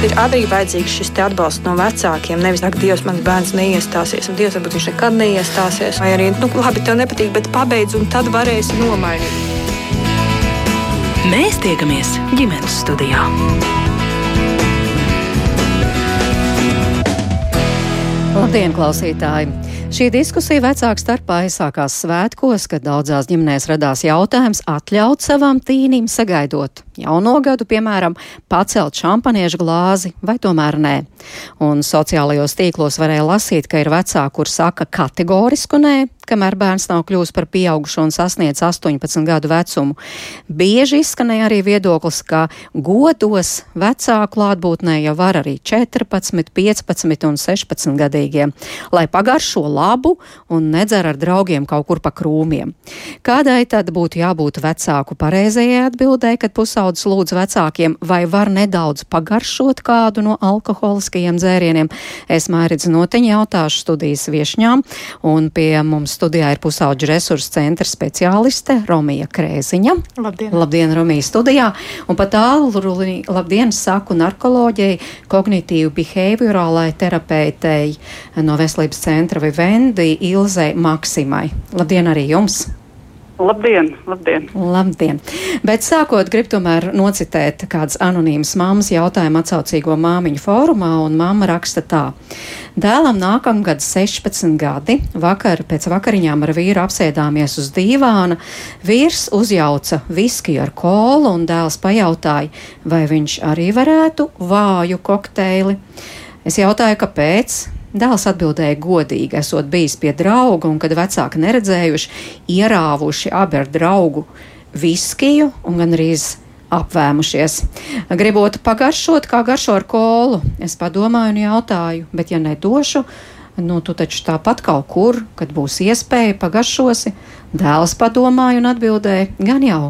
Ir arī vajadzīgs šis atbalsts no vecākiem. Nevis tā, ka Dievs mans bērns neiestāsies, un Dievs varbūt viņš nekad neiestāsies. Vai arī, nu, labi, tev nepatīk, bet pabeidz, un tad varēsi nomainīt. Mēs tiekamies ģimenes studijā. Labdien, klausītāji! Šī diskusija vecāku starpā aizsākās svētkos, kad daudzās ģimenēs radās jautājums atļaut savam tīnim sagaidot jauno gadu, piemēram, pacelt šampaniešu glāzi, vai tomēr nē. Un sociālajos tīklos varēja lasīt, ka ir vecāki, kur saka kategorisku nē, kamēr bērns nav kļuvis par pieaugušu un sasniedz 18 gadu vecumu. Bieži izskanēja arī viedoklis, ka godos vecāku klātbūtnē jau var arī 14, 15 un 16 gadīgie, lai pagaršo labu un nedzer ar draugiem kaut kur pa krūmiem. Kādai tad būtu jābūt vecāku pareizajai atbildēji, kad pusaudzis lūdz vecākiem, vai var nedaudz pagaršot kādu no alkoholiskajiem dzērieniem? Es mērķis noteņi jautāšu studijas viešņām, un pie mums studijā ir pusauģu resursu centra speciāliste Romija Krēziņa. Labdien! Labdien, Romija studijā! Un pat tālu labdien saku narkoloģijai, kognitīvu behaviorālai terapeitei no veselības centra Vivendi Ilzei Maksimai. Labdien arī jums! Labdien, labdien! Labdien! Bet sākot, gribu tomēr nocitēt kādas anonīmas mammas jautājumu atsaucīgo māmiņu fórumā, un mamma raksta tā. Dēlam nākamgad 16 gadi, vakar pēc vakariņām ar vīru apsēdāmies uz dīvāna, vīrs uzjauca viskiju ar kolu, un dēls pajautāja, vai viņš arī varētu vāju kokteili. Es jautāju, kāpēc? Dēls atbildēja godīgi, esot bijis pie drauga, un kad vecāki neredzējuši, ierāvuši abi ar draugu viskiju un gandrīz apvēmušies. Gribot pagaršot, kā garšo ar kolu, es padomāju un jautāju, bet ja nedošu, nu tu taču tāpat kaut kur, kad būs iespēja pagaršosi, dēls padomāja un atbildēja, gan jau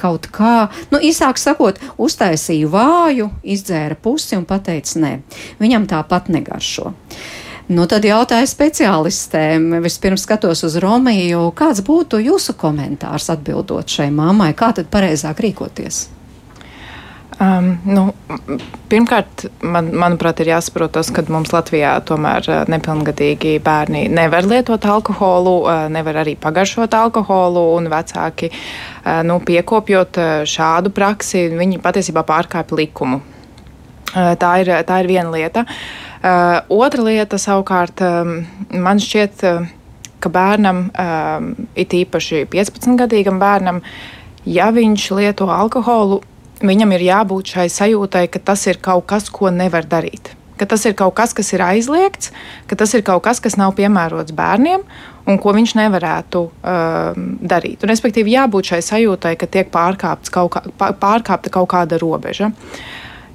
kaut kā, nu, īsāk sakot, uztaisīju vāju, izdzēra pusi un pateica nē. Viņam tāpat negaršo. Nu, tad jautāju speciālistēm. Vispirms skatos uz Romiju. Kāds būtu jūsu komentārs atbildot šai mammai? Kā tad pareizāk rīkoties? Um, nu, pirmkārt, man, manuprāt, ir jāsaprot tas, ka mums Latvijā tomēr nepilngadīgi bērni nevar lietot alkoholu, nevar arī pagaršot alkoholu, un vecāki, nu, piekopjot šādu praksi, viņi patiesībā pārkāpj likumu. Tā ir, tā ir viena lieta. Otra lieta savukārt man šķiet, ka bērnam, it īpaši 15-gadīgam bērnam, ja viņš lieto alkoholu, viņam ir jābūt šai sajūtai, ka tas ir kaut kas, ko nevar darīt. Ka tas ir kaut kas, kas ir aizliegts, ka tas ir kaut kas, kas nav piemērots bērniem un ko viņš nevarētu um, darīt. Un, respektīvi, jābūt šai sajūtai, ka tiek kaut kā, pārkāpta kaut kāda robeža.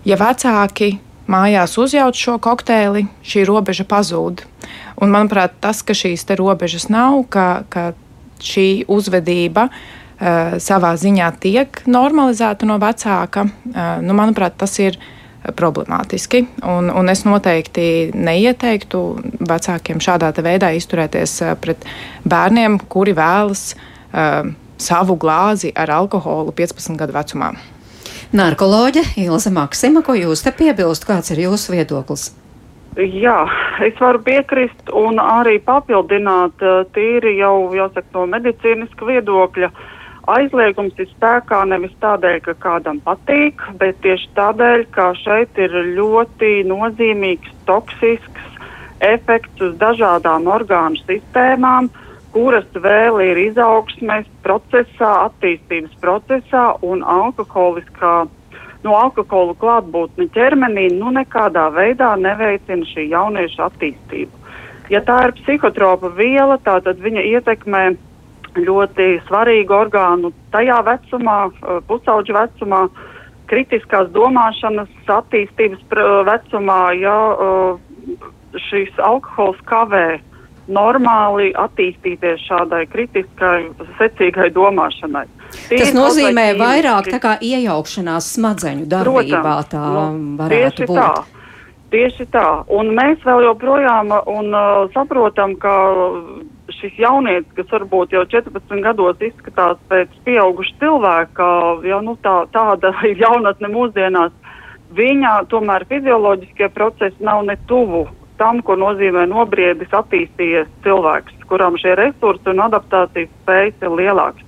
Ja vecāki mājās uzjauc šo kokteili, šī robeža pazūd. Un, manuprāt, tas, ka šīs robežas nav, ka, ka šī uzvedība Eh, savā ziņā tiek normalizēta no vecāka, eh, nu, manuprāt, tas ir problemātiski. Un, un es noteikti neieteiktu vecākiem šādā veidā izturēties eh, pret bērniem, kuri vēlas uh, savu glāzi ar alkoholu 15 gadu vecumā. Narkoloģe Ilza Maksima, ko jūs te piebilst, kāds ir jūsu viedoklis? Jā, es varu piekrist un arī papildināt tīri jau, jāsaka, no medicīniska viedokļa. Uh, Aizliegums ir spēkā nevis tādēļ, ka kādam patīk, bet tieši tādēļ, ka šeit ir ļoti nozīmīgs toksisks efekts uz dažādām orgānu sistēmām, kuras vēl ir izaugsmes procesā, attīstības procesā un alkoholiskā. No alkohola klātbūtne ķermenī nu nekādā veidā neveicina šī jaunieša attīstību. Ja tā ir psihotropa viela, tad viņa ietekmē ļoti svarīgu orgānu tajā vecumā, eh, pusauģu vecumā, kritiskās domāšanas attīstības vecumā, ja eh, šīs alkohols kavē normāli attīstīties šādai kritiskai, secīgai domāšanai. Tie Tas nozīmē vairāk tā kā iejaukšanās smadzeņu darbībā Protams, tā nu, varētu būt. Tā. Tieši tā. Un mēs vēl joprojām un, uh, saprotam, ka šis jaunietis, kas varbūt jau 14 gados izskatās pēc pieauguša cilvēka, jau nu, tā, tāda ir jaunatne mūsdienās, viņa tomēr fizioloģiskie procesi nav ne tuvu tam, ko nozīmē nobriedis, attīstījies cilvēks, kuram šie resursi un adaptācijas spējas ir lielākas.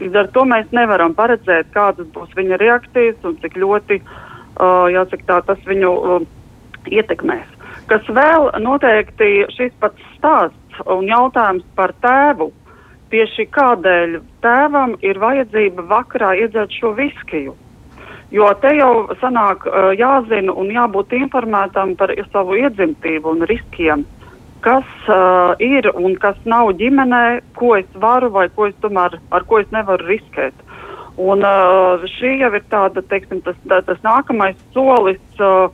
Līdz ar to mēs nevaram paredzēt, kādas būs viņa reakcijas un cik ļoti uh, jāsaka, tā, tas viņu uh, ietekmēs. Kas vēl noteikti šis pats stāsts un jautājums par tēvu. Tieši kādēļ tēvam ir vajadzība vakarā iedzert šo viskiju? Jo te jau sanāk jāzina un jābūt informētam par savu iedzimtību un riskiem, kas uh, ir un kas nav ģimenē, ko es varu vai ko es tomēr, ar ko es nevaru riskēt. Un uh, šī jau ir tāda, teiksim, tas, tā, tas nākamais solis, uh,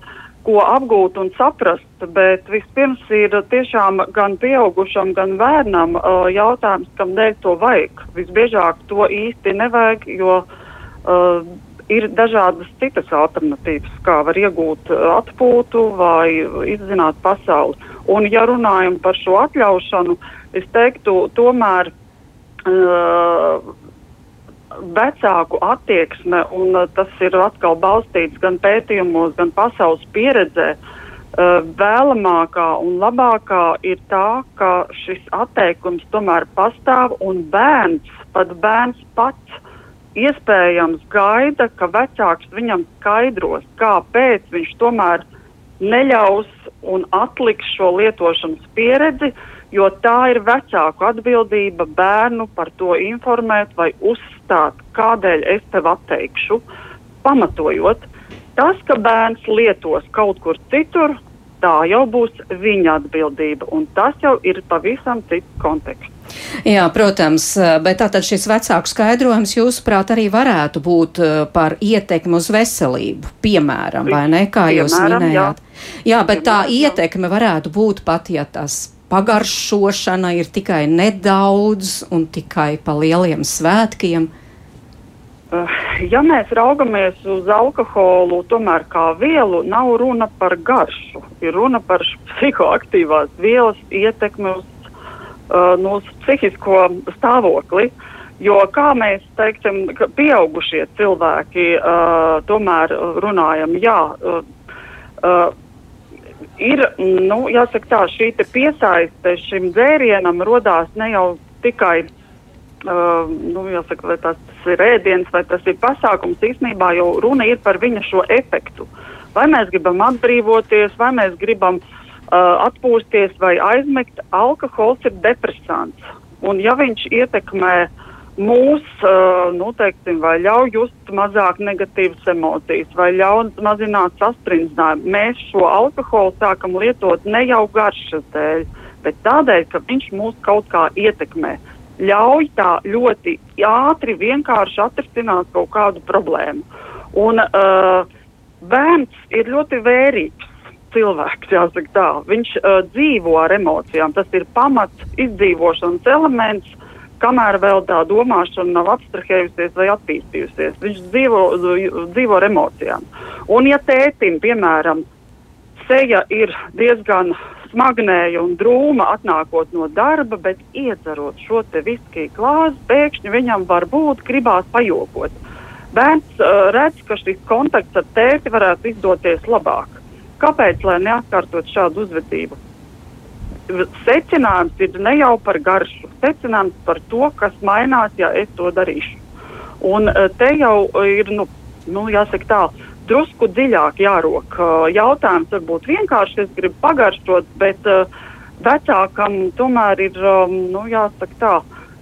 ko apgūt un saprast, bet vispirms ir tiešām gan pieaugušam, gan bērnam uh, jautājums, kam dēļ to vajag. Visbiežāk to īsti nevajag, jo uh, ir dažādas citas alternatīvas, kā var iegūt atpūtu vai izzināt pasauli. Un, ja runājam par šo atļaušanu, es teiktu, tomēr uh, vecāku attieksme, un uh, tas ir atkal balstīts gan pētījumos, gan pasaules pieredzē, uh, vēlamākā un labākā ir tā, ka šis atteikums tomēr pastāv, un bērns, pat bērns pats, iespējams gaida, ka vecāks viņam skaidros, kāpēc viņš tomēr neļaus un atliks šo lietošanas pieredzi, jo tā ir vecāku atbildība bērnu par to informēt vai uzstāt, kādēļ es tev atteikšu, pamatojot. Tas, ka bērns lietos kaut kur citur, tā jau būs viņa atbildība, un tas jau ir pavisam cits konteksts. Jā, protams, bet tātad šis vecāku skaidrojums, jūsuprāt, arī varētu būt eh, par ietekmi uz veselību, piemēram, vai ne, kā piemēram, jūs minējāt? Jā, jā bet piemēram, tā ietekme varētu būt pat, ja tas pagaršošana ir tikai nedaudz un tikai pa lieliem svētkiem? Eh, ja mēs raugamies uz alkoholu, tomēr kā vielu, nav runa par garšu. Ir runa par psihoaktīvās vielas ietekmi uz, uh, no uz psihisko stāvokli. Jo kā mēs teiksim, pieaugušie cilvēki uh, tomēr runājam, jā, uh, uh, ir, nu, jāsaka tā, šī piesaiste šim dzērienam rodās ne jau tikai, uh, nu, jāsaka, vai tas ir ēdiens vai tas ir pasākums, īstenībā jau runa ir par viņa šo efektu. Vai mēs gribam atbrīvoties, vai mēs gribam uh, atpūsties vai aizmigt, alkohols ir depresants. Un ja viņš ietekmē uh, mūs, uh, nu, teiksim, vai ļauj just mazāk negatīvas emocijas, vai ļauj mazināt sasprindzinājumu. Mēs šo alkoholu sākam lietot ne jau garšas dēļ, bet tādēļ, ka viņš mūs kaut kā ietekmē. Ļauj tā ļoti ātri, vienkārši atrisināt kaut kādu problēmu. Un uh, bērns ir ļoti vērīgs cilvēks, jāsaka tā. Viņš uh, dzīvo ar emocijām. Tas ir pamats izdzīvošanas elements kamēr vēl tā domāšana nav abstrahējusies vai attīstījusies. Viņš dzīvo, dzīvo ar emocijām. Un, ja tētim, piemēram, seja ir diezgan smagnēja un drūma atnākot no darba, bet iedzerot šo te viskiju klāstu, pēkšņi viņam varbūt gribās pajokot. Bērns uh, redz, ka šis kontakts ar tēti varētu izdoties labāk. Kāpēc, lai neatkārtot šādu uzvedību? Secinājums ir ne jau par garšu, secinājums par to, kas mainās, ja es to darīšu. Un eh, te jau ir, nu, nu jāsaka tā, drusku dziļāk jārok. Eh, jautājums varbūt vienkārši, es gribu pagaršot, bet uh, vecākam tomēr ir, um, nu, jāsaka tā,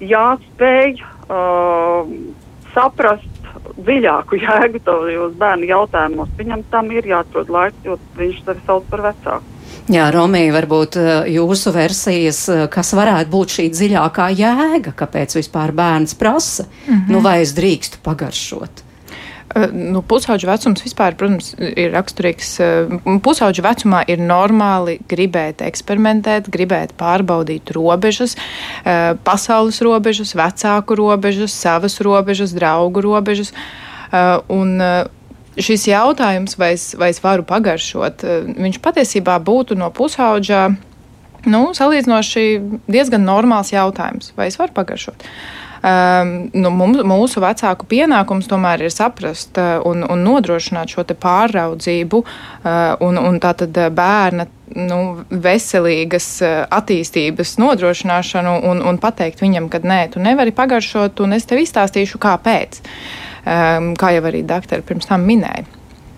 jāspēj uh, saprast dziļāku jēgu tajos bērnu jautājumos. Viņam tam ir jāatrod laiks, jo viņš sevi sauc par vecāku. Jā, Romija, varbūt eh, jūsu versijas, eh, kas varētu būt šī dziļākā jēga, kāpēc vispār bērns prasa, mm -hmm. nu vai es drīkstu pagaršot? Eh, nu, pusauģu vecums vispār, protams, ir raksturīgs. Pusauģu vecumā ir normāli gribēt eksperimentēt, gribēt pārbaudīt robežas, pasaules robežas, vecāku robežas, savas robežas, draugu robežas. Un šis jautājums, vai es, vai es varu pagaršot, eh, viņš patiesībā būtu no pusauģa nu, salīdzinoši diezgan normāls jautājums, vai es varu pagaršot. um, nu, mums, mūsu vecāku pienākums tomēr ir saprast uh, un, un nodrošināt šo pāraudzību uh, un, un tātad bērna nu, veselīgas attīstības nodrošināšanu un, un pateikt viņam, ka nē, tu nevari pagaršot, un es tev izstāstīšu, kāpēc. Um, kā jau arī doktori pirms tam minēja.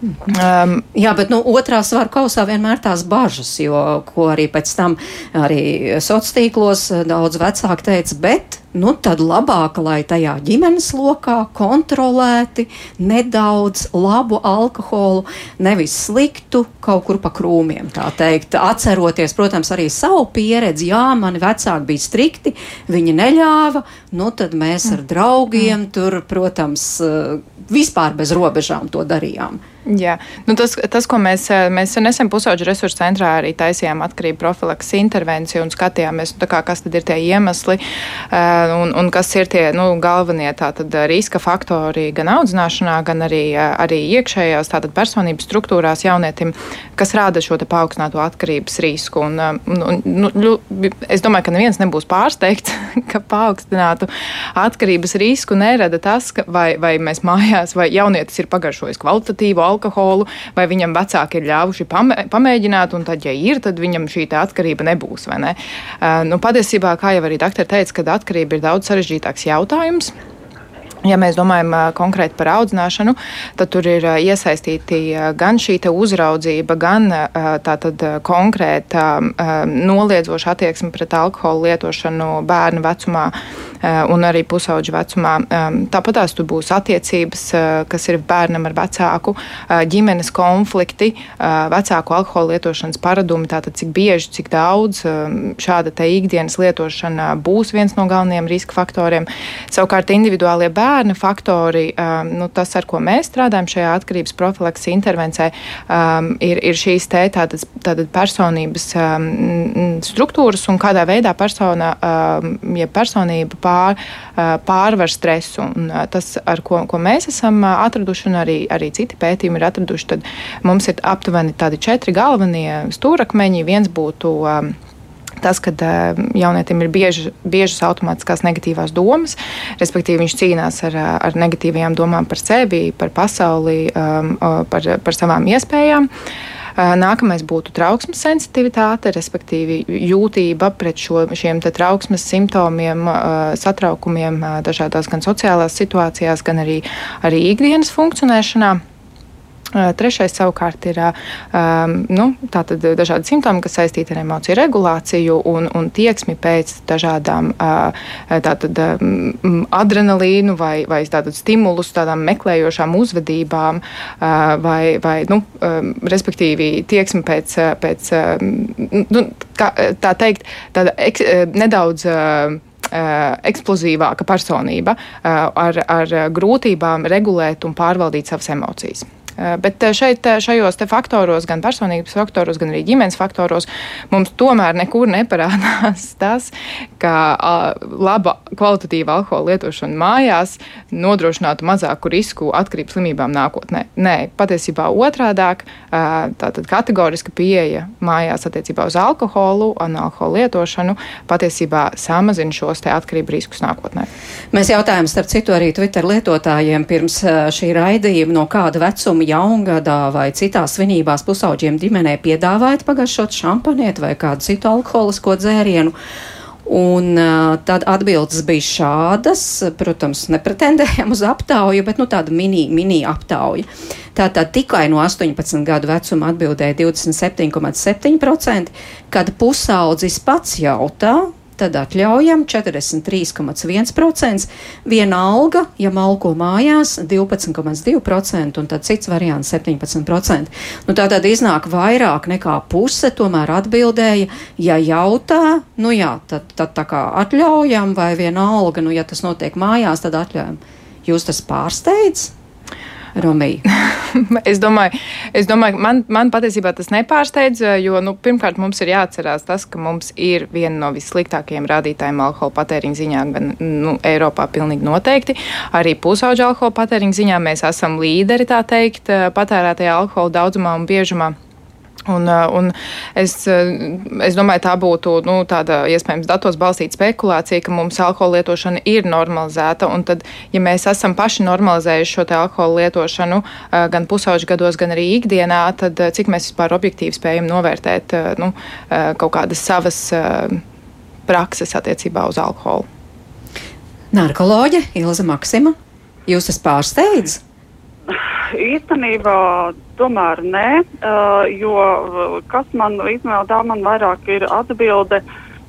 Um, jā, bet nu, otrā svaru kausā vienmēr tās bažas, jo, ko arī pēc tam arī sociālos tīklos daudz vecāki teica, bet nu tad labāk, lai tajā ģimenes lokā kontrolēti nedaudz labu alkoholu, nevis sliktu kaut kur pa krūmiem, tā teikt. Atceroties, protams, arī savu pieredzi, jā, mani vecāki bija strikti, viņi neļāva, nu tad mēs ar draugiem tur, protams, vispār bez robežām to darījām. Jā, nu tas, tas, ko mēs, mēs nesen pusauģu resursu centrā arī taisījām atkarību profilaks intervenciju un skatījāmies, nu, kā, kas tad ir tie iemesli un, un kas ir tie nu, galvenie tātad, riska faktori gan audzināšanā, gan arī, arī iekšējās tātad, personības struktūrās jaunietim, kas rāda šo paaugstināto atkarības risku. Un, un, nu, es domāju, ka neviens nebūs pārsteigts, ka paaugstinātu atkarības risku nerada tas, ka vai, vai mēs mājās, vai jaunietis ir pagaršojis kvalitatīvu alkoholu, vai viņam vecāki ir ļāvuši pamēģināt, un tad, ja ir, tad viņam šī atkarība nebūs. Ne? Uh, nu, patiesībā, kā jau arī doktori teica, kad atkarība ir daudz sarežģītāks jautājums. Ja mēs domājam konkrēti par audzināšanu, tad tur ir iesaistīti gan šī uzraudzība, gan tātad konkrēta noliedzoša attieksme pret alkoholu lietošanu bērnu vecumā un arī pusauģu vecumā. Tāpat tās tur būs attiecības, kas ir bērnam ar vecāku, ģimenes konflikti, vecāku alkohola lietošanas paradumi, tātad cik bieži, cik daudz šāda te ikdienas lietošana būs viens no galvenajiem riska faktoriem. Savukārt individuālie bērni bērna faktori, um, nu, tas, ar ko mēs strādājam šajā atkarības profilaks intervencē, um, ir, ir šīs te tādas, tādas personības um, struktūras un kādā veidā persona, um, ja personība pār, uh, pārvar stresu. Un, uh, tas, ar ko, ko mēs esam uh, atraduši, un arī, arī citi pētījumi ir atraduši, tad mums ir aptuveni tādi četri galvenie stūrakmeņi. Viens būtu um, tas, ka uh, jaunietim ir bieži, biežas automātiskās negatīvās domas, respektīvi viņš cīnās ar, ar negatīvajām domām par sevi, par pasauli, um, par, par savām iespējām. Uh, nākamais būtu trauksmes sensitivitāte, respektīvi jūtība pret šo, šiem trauksmes simptomiem, satraukumiem dažādās gan sociālās situācijās, gan arī, arī ikdienas funkcionēšanā. Trešais savukārt ir nu, dažādi simptomi, kas saistīti ar emociju regulāciju un, un tieksmi pēc dažādām tātad, adrenalīnu vai, vai tātad, stimulus, tādām meklējošām uzvedībām, vai, vai nu, respektīvi tieksmi pēc, pēc nu, kā, tā teikt, tāda ek, nedaudz eksplozīvāka personība ar, ar grūtībām regulēt un pārvaldīt savas emocijas. Eh, bet eh, šeit, eh, šajos faktoros, gan personības faktoros, gan arī ģimenes faktoros, mums tomēr nekur neparādās tas, ka laba kvalitatīva alkohola lietošana mājās nodrošinātu mazāku risku atkarības slimībām nākotnē. Nē, patiesībā otrādāk, tātad kategoriska pieeja mājās attiecībā uz alkoholu un alkohola lietošanu patiesībā samazina šos te atkarību riskus nākotnē. Mēs jautājām, starp citu, arī Twitter lietotājiem pirms šī raidījuma, no kāda vecuma jaungadā vai citās svinībās pusauģiem ģimenē piedāvājat pagaršot šampanieti vai kādu citu alkoholisko dzērienu. Un uh, tad atbildes bija šādas, protams, nepretendējam uz aptauju, bet nu, tāda mini, mini aptauja. Tātad tikai no 18 gadu vecuma atbildēja 27,7%, kad pusaudzis pats jautā, tad atļaujam 43,1%, vienalga, ja malko mājās 12,2% un tad cits variants 17%. Nu, tā tad iznāk vairāk nekā puse, tomēr atbildēja, ja jautā, nu jā, tad, tad tā kā atļaujam vai vienalga, nu ja tas notiek mājās, tad atļaujam. Jūs tas pārsteidz? Romija? es domāju, es domāju man, man patiesībā tas nepārsteidz, jo nu, pirmkārt mums ir jāatcerās tas, ka mums ir viena no vissliktākajiem rādītājiem alkohola patēriņa ziņā, gan nu, Eiropā pilnīgi noteikti. Arī pusauģa alkohola patēriņa ziņā mēs esam līderi, tā teikt, patērētajā alkohola daudzumā un biežumā. Un, un es, es domāju, tā būtu nu, tāda iespējams datos balstīta spekulācija, ka mums alkohola lietošana ir normalizēta. Tad, ja mēs esam paši normalizējuši šo alkohola lietošanu gan pusauģu gados, gan arī ikdienā, tad cik mēs vispār objektīvi spējam novērtēt nu, kaut kādas savas prakses attiecībā uz alkoholu? Narkoloģe Ilza Maksima, jūs esat pārsteidz? Īstenībā tomēr nē, jo kas man īstenībā tā man vairāk ir atbilde,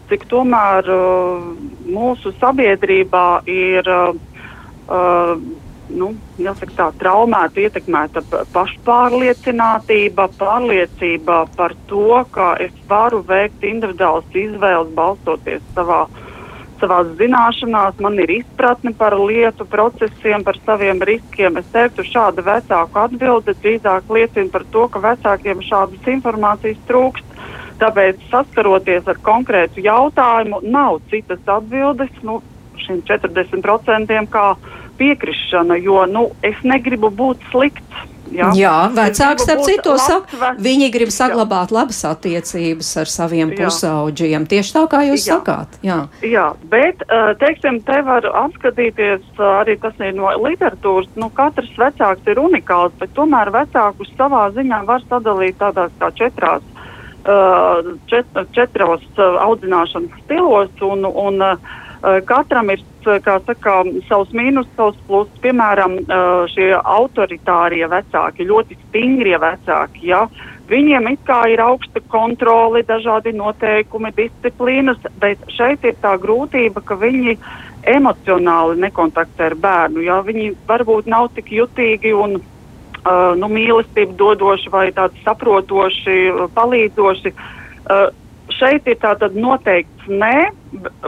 cik tomēr mūsu sabiedrībā ir nu, jāsaka, tā traumēta, ietekmēta pašpārliecinātība, pārliecība par to, ka es varu veikt individuālas izvēles balstoties savā savā zināšanās, man ir izpratne par lietu procesiem, par saviem riskiem. Es teiktu, šāda vecāku atbilde drīzāk liecina par to, ka vecākiem šādas informācijas trūkst. Tāpēc, saskaroties ar konkrētu jautājumu, nav citas atbildes nu, šiem 40% kā piekrišana, jo nu, es negribu būt slikts. Jā, jā vecāks starp citu saka, viņi grib saglabāt jā. labas attiecības ar saviem pusauģiem. Tieši tā kā jūs jā. sakāt. Jā, jā bet, teiksim, te var apskatīties, arī tas ir no literatūras, nu, katrs vecāks ir unikāls, bet tomēr vecākus savā ziņā var sadalīt tādās kā četrās, čet, četros audzināšanas stilos, un, un katram ir Eh, saka, savus mīnus, savus plusus. Piemēram, eh, šie autoritārie vecāki, ļoti stingrie vecāki. Ja? Viņiem it kā ir augsta kontrole, dažādi noteikumi, disciplīnas, bet šeit ir tā grūtība, ka viņi emocionāli nekontaktē ar bērnu. Ja? Viņi varbūt nav tik jutīgi un uh, nu, mīlestību dodoši vai tādi saprotoši, palīdzoši. Uh, šeit ir tātad noteikts nē,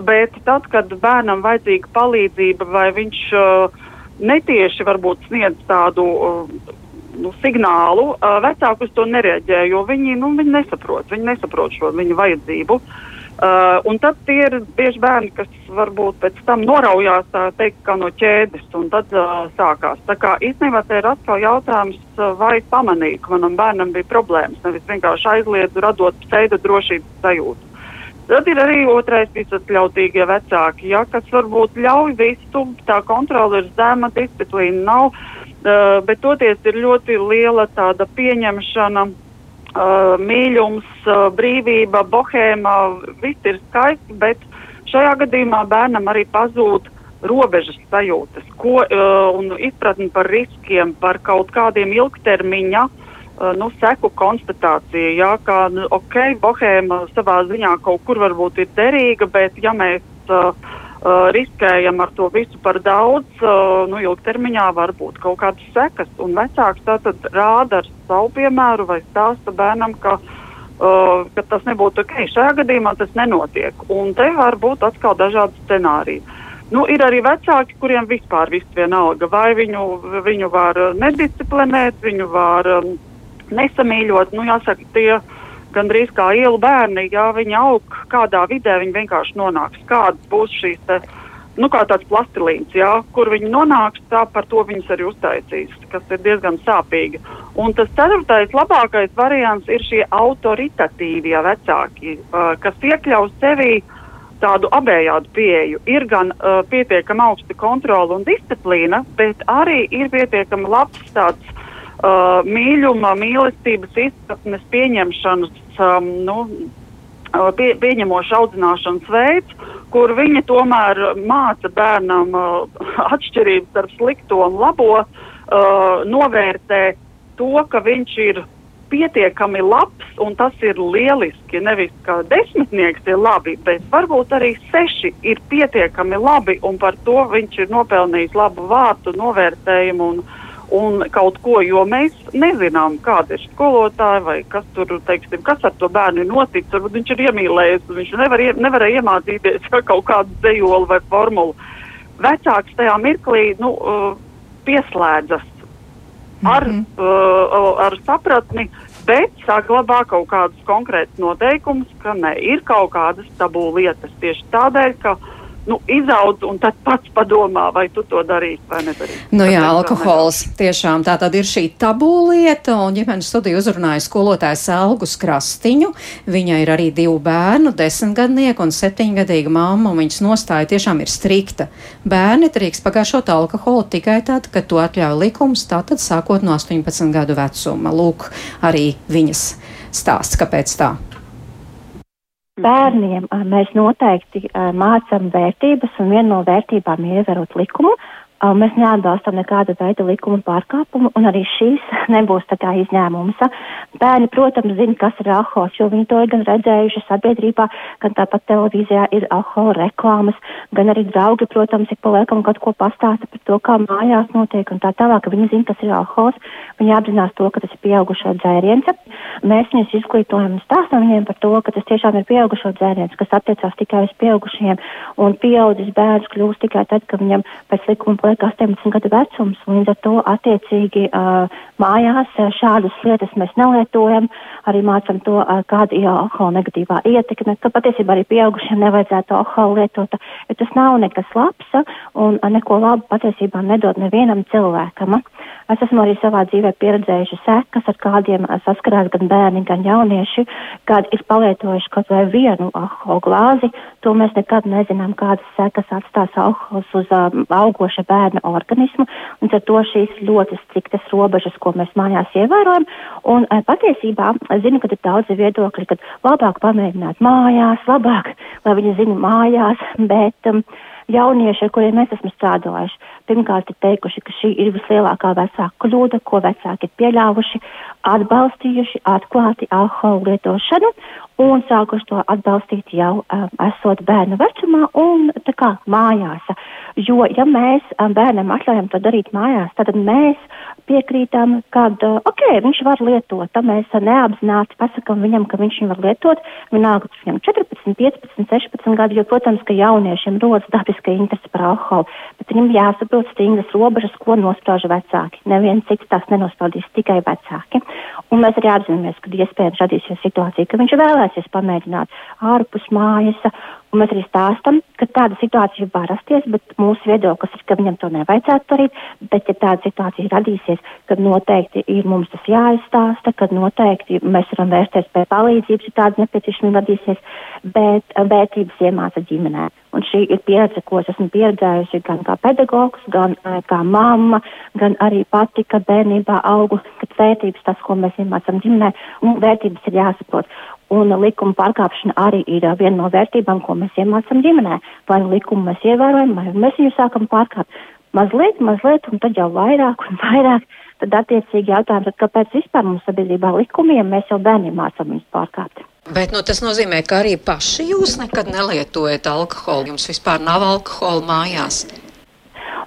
bet tad, kad bērnam vajadzīga palīdzība vai viņš uh, netieši varbūt sniedz tādu uh, nu, signālu, uh, vecāki uz to nereaģē, jo viņi, nu, viņi nesaprot, viņi nesaprot šo viņu vajadzību. Uh, un tad ir bieži bērni, kas varbūt pēc tam noraujās, teikt, kā no ķēdes, un tad uh, sākās. Tā kā īstenībā te ir atkal jautājums, uh, vai pamanīju, ka manam bērnam bija problēmas, nevis vienkārši aizliedzu, radot pseido drošības sajūtu. Tad ir arī otrais visatļautīgie vecāki, ja, kas varbūt ļauj visu, tā kontrole ir zema, disciplīna nav, uh, bet toties ir ļoti liela tāda pieņemšana, uh, mīlums, uh, brīvība, bohēma, viss ir skaisti, bet šajā gadījumā bērnam arī pazūd robežas sajūtas, ko, uh, un izpratni par riskiem, par kaut kādiem ilgtermiņa Uh, nu, seku konstatācija, jā, ka, nu, ok, bohēma savā ziņā kaut kur varbūt ir derīga, bet ja mēs uh, uh, riskējam ar to visu par daudz, uh, nu, ilgtermiņā var būt kaut kādas sekas. Un vecāks tātad rāda ar savu piemēru vai stāsta bērnam, ka, uh, ka tas nebūtu ok. Šajā gadījumā tas nenotiek. Un te var būt atkal dažādi scenāriji. Nu, ir arī vecāki, kuriem vispār viss vienalga, vai viņu, viņu var nedisciplinēt, viņu var um, nesamīļot, nu, jāsaka, tie gandrīz kā ielu bērni, ja viņi aug kādā vidē, viņi vienkārši nonāks. Kādas būs šīs te, nu, kā tāds plastilīns, jā, kur viņi nonāks, tā par to viņus arī uztaisīs, kas ir diezgan sāpīgi. Un tas ceturtais, labākais variants ir šie autoritatīvie vecāki, uh, kas iekļaus sevī tādu abējādu pieeju. Ir gan uh, pietiekami augsta kontrola un disciplīna, bet arī ir pietiekami labs tāds uh, mīluma, mīlestības izpratnes pieņemšanas, um, nu, uh, pie, pieņemoša audzināšanas veids, kur viņa tomēr māca bērnam uh, atšķirības starp slikto un labo, uh, novērtē to, ka viņš ir pietiekami labs, un tas ir lieliski. Nevis kā desmitnieks ir labi, bet varbūt arī seši ir pietiekami labi, un par to viņš ir nopelnījis labu vārtu, novērtējumu un, un kaut ko, jo mēs nezinām, kāda ir skolotāja vai kas tur, teiksim, kas ar to bērnu ir noticis. Varbūt viņš ir iemīlējies, viņš nevar, nevarēja iemācīties kaut kādu dzējoli vai formulu. Vecāks tajā mirklī nu, uh, pieslēdzas ar, mm -hmm. uh, ar sapratni, bet saglabā kaut kādus konkrētus noteikumus, ka ne, ir kaut kādas tabū lietas tieši tādēļ, ka nu, izaudz un tad pats padomā, vai tu to darīsi vai nedarīsi. Nu jā, alkohols tiešām tā tad ir šī tabū lieta, un ģimenes studiju uzrunāja skolotājs Elgus Krastiņu. Viņa ir arī divu bērnu, desmitgadnieku un septiņgadīga mamma, un viņas nostāja tiešām ir strikta. Bērni drīkst pagājušot alkoholu tikai tad, kad to atļauj likums, tātad sākot no 18 gadu vecuma. Lūk, arī viņas stāsts, kāpēc tā. Bērniem mēs noteikti mācām vērtības, un viena no vērtībām ir ievērot likumu. Mēs neatbalstam nekāda veida likuma pārkāpumu, un arī šīs nebūs tā kā izņēmums. Bērni, protams, zina, kas ir alkohols, jo viņi to ir gan redzējuši sabiedrībā, gan tāpat televīzijā ir alkohola reklāmas, gan arī draugi, protams, ik pa laikam kaut ko pastāsta par to, kā mājās notiek un tā tālāk. Viņi zina, kas ir alkohols, viņi apzinās to, ka tas ir pieaugušo dzēriens. Mēs viņus izglītojam un stāstam viņiem par to, ka tas tiešām ir pieaugušo dzēriens, kas attiecās tikai uz pieaugušiem, un pieaudzis bērns kļūst tikai tad, kad viņam pēc likuma paliek 18 gadu vecums, līdz ar to attiecīgi uh, mājās šādas lietas mēs nelietojam, arī mācam to, uh, kāda ir alkohola negatīvā ietekme, ka patiesībā arī pieaugušiem nevajadzētu alkoholu lietot, jo tas nav nekas labs un uh, neko labu patiesībā nedod nevienam cilvēkam. Es esmu arī savā dzīvē pieredzējuši sekas, ar kādiem saskarās gan bērni, gan jaunieši, kad ir palietojuši kaut vai vienu alkohola glāzi, to mēs nekad nezinām, kādas sekas atstās alkohols uz um, augoša bērna bērna organismu, un ar to šīs ļoti striktas robežas, ko mēs mājās ievērojam. Un eh, patiesībā es zinu, ka ir daudzi viedokļi, ka labāk pamēģināt mājās, labāk, lai viņi zina mājās, bet um, jaunieši, ar kuriem mēs esam strādājuši, pirmkārt ir teikuši, ka šī ir vislielākā vecāka kļūda, ko vecāki ir pieļāvuši, atbalstījuši atklāti alkoholu lietošanu un sākuši to atbalstīt jau um, esot bērnu vecumā un tā kā mājās. Jo, ja mēs um, bērnam atļaujam to darīt mājās, tad mēs piekrītam, ka, uh, ok, viņš var lietot, tad mēs neapzināti pasakam viņam, ka viņš viņu var lietot, vienalga, ka viņam 14, 15, 16 gadi, jo, protams, ka jauniešiem rodas dabiska interese par alkoholu, bet viņam jāsaprot stingras robežas, ko nosprauž vecāki. Neviens cits tās nenospraudīs, tikai vecāki. Un mēs arī apzināmies, ka iespējams radīsies situācija, ka viņš vēlēsies pamēģināt ārpus mājas, Un mēs arī stāstam, ka tāda situācija var rasties, bet mūsu viedoklis ir, ka viņam to nevajadzētu darīt. Bet, ja tāda situācija radīsies, tad noteikti ir mums tas jāizstāsta, kad noteikti mēs varam vērsties pie palīdzības, ja tāda nepieciešamība radīsies, bet vērtības iemāca ģimenē. Un šī ir pieredze, ko es esmu pieredzējusi gan kā pedagogs, gan uh, kā mamma, gan arī pati, kad bērnībā augu, kad vērtības tas, ko mēs iemācām ģimenē, un vērtības ir jāsaprot. Un likuma pārkāpšana arī ir viena no vērtībām, ko mēs iemācām ģimenē. Vai nu likumu mēs ievērojam, vai mēs viņu sākam pārkāpt. Mazliet, mazliet, un tad jau vairāk un vairāk. Tad attiecīgi jautājums, tad kāpēc vispār mums sabiedrībā likumiem mēs jau bērniem mācām viņus pārkāpt. Bet nu, tas nozīmē, ka arī paši jūs nekad nelietojat alkoholu. Jums vispār nav alkohola mājās.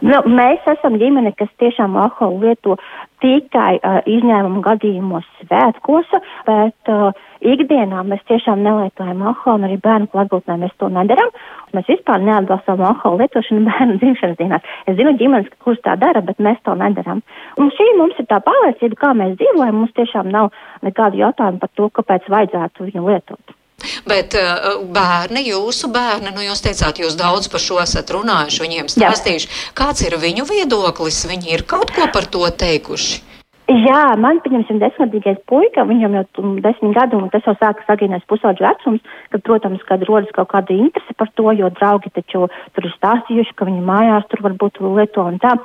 Nu, mēs esam ģimene, kas tiešām alkoholu lieto tikai uh, izņēmumu gadījumos svētkos, bet uh, ikdienā mēs tiešām nelietojam alkoholu, arī bērnu klātbūtnē mēs to nedaram. Mēs vispār neatbalstām alkoholu lietošanu bērnu dzimšanas dienās. Es zinu ģimenes, kuras tā dara, bet mēs to nedaram. Un šī mums ir tā pārliecība, kā mēs dzīvojam. Mums tiešām nav nekādu jautājumu par to, kāpēc vajadzētu viņu lietot. Bet uh, bērni, jūsu bērni, nu jūs teicāt, jūs daudz par šo esat runājuši, viņiem stāstījuši. Jā. Kāds ir viņu viedoklis? Viņi ir kaut ko par to teikuši. Jā, man, pieņemsim, desmitgadīgais puika, viņam jau desmit gadu, un tas jau sākas agrīnais pusauģu vecums, kad, protams, kad rodas kaut kāda interese par to, jo draugi taču tur ir stāstījuši, ka viņi mājās tur varbūt lieto un tā.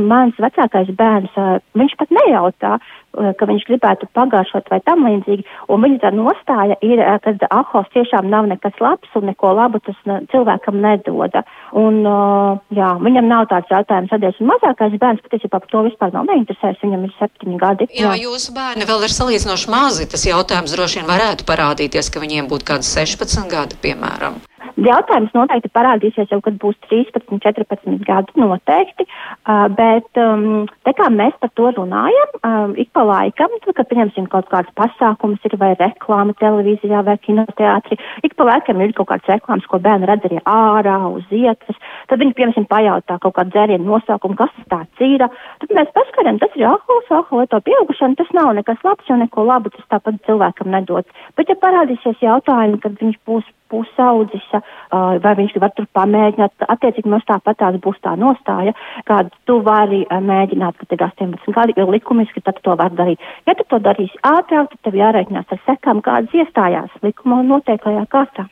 Mans vecākais bērns, viņš pat nejautā, Eh, ka viņš gribētu pagāšot vai tam līdzīgi, un viņa tā nostāja ir, eh, ka alkohols tiešām nav nekas labs un neko labu tas cilvēkam nedoda. Un, uh, jā, viņam nav tāds jautājums radies, un mazākais bērns patiesībā par to vispār nav neinteresēs, viņam ir septiņi gadi. Jā, jā. jūsu bērni vēl ir salīdzinoši mazi, tas jautājums droši vien varētu parādīties, ka viņiem būtu kāds 16 gadi, piemēram. Jautājums noteikti parādīsies jau, kad būs 13, 14 gadi noteikti, bet um, tā kā mēs par to runājam, ik pa laikam, tad, kad pieņemsim kaut kādas pasākumus, ir vai reklāma televīzijā vai kinoteātrī, ik pa laikam ir kaut kāds reklāmas, ko bērni redz arī ārā uz ietves, tad viņi, piemēram, pajautā kaut kādu dzērienu nosaukumu, kas tāds ir, tad mēs paskaram, tas ir alkohols, alkohola to pieaugušana, tas nav nekas labs, jo neko labu tas tāpat cilvēkam nedod. Bet ja parādīsies jautājumi, kad viņš būs pusaudzis, vai viņš var tur pamēģināt. Attiecīgi mums tāpat tās būs tā nostāja, kādu tu vari mēģināt, ka tev 18 gadi ir likumiski, tad to var darīt. Ja tu to darīsi ātrāk, tad tev jārēķinās ar sekām, kādas iestājās likuma noteiktajā kārtā.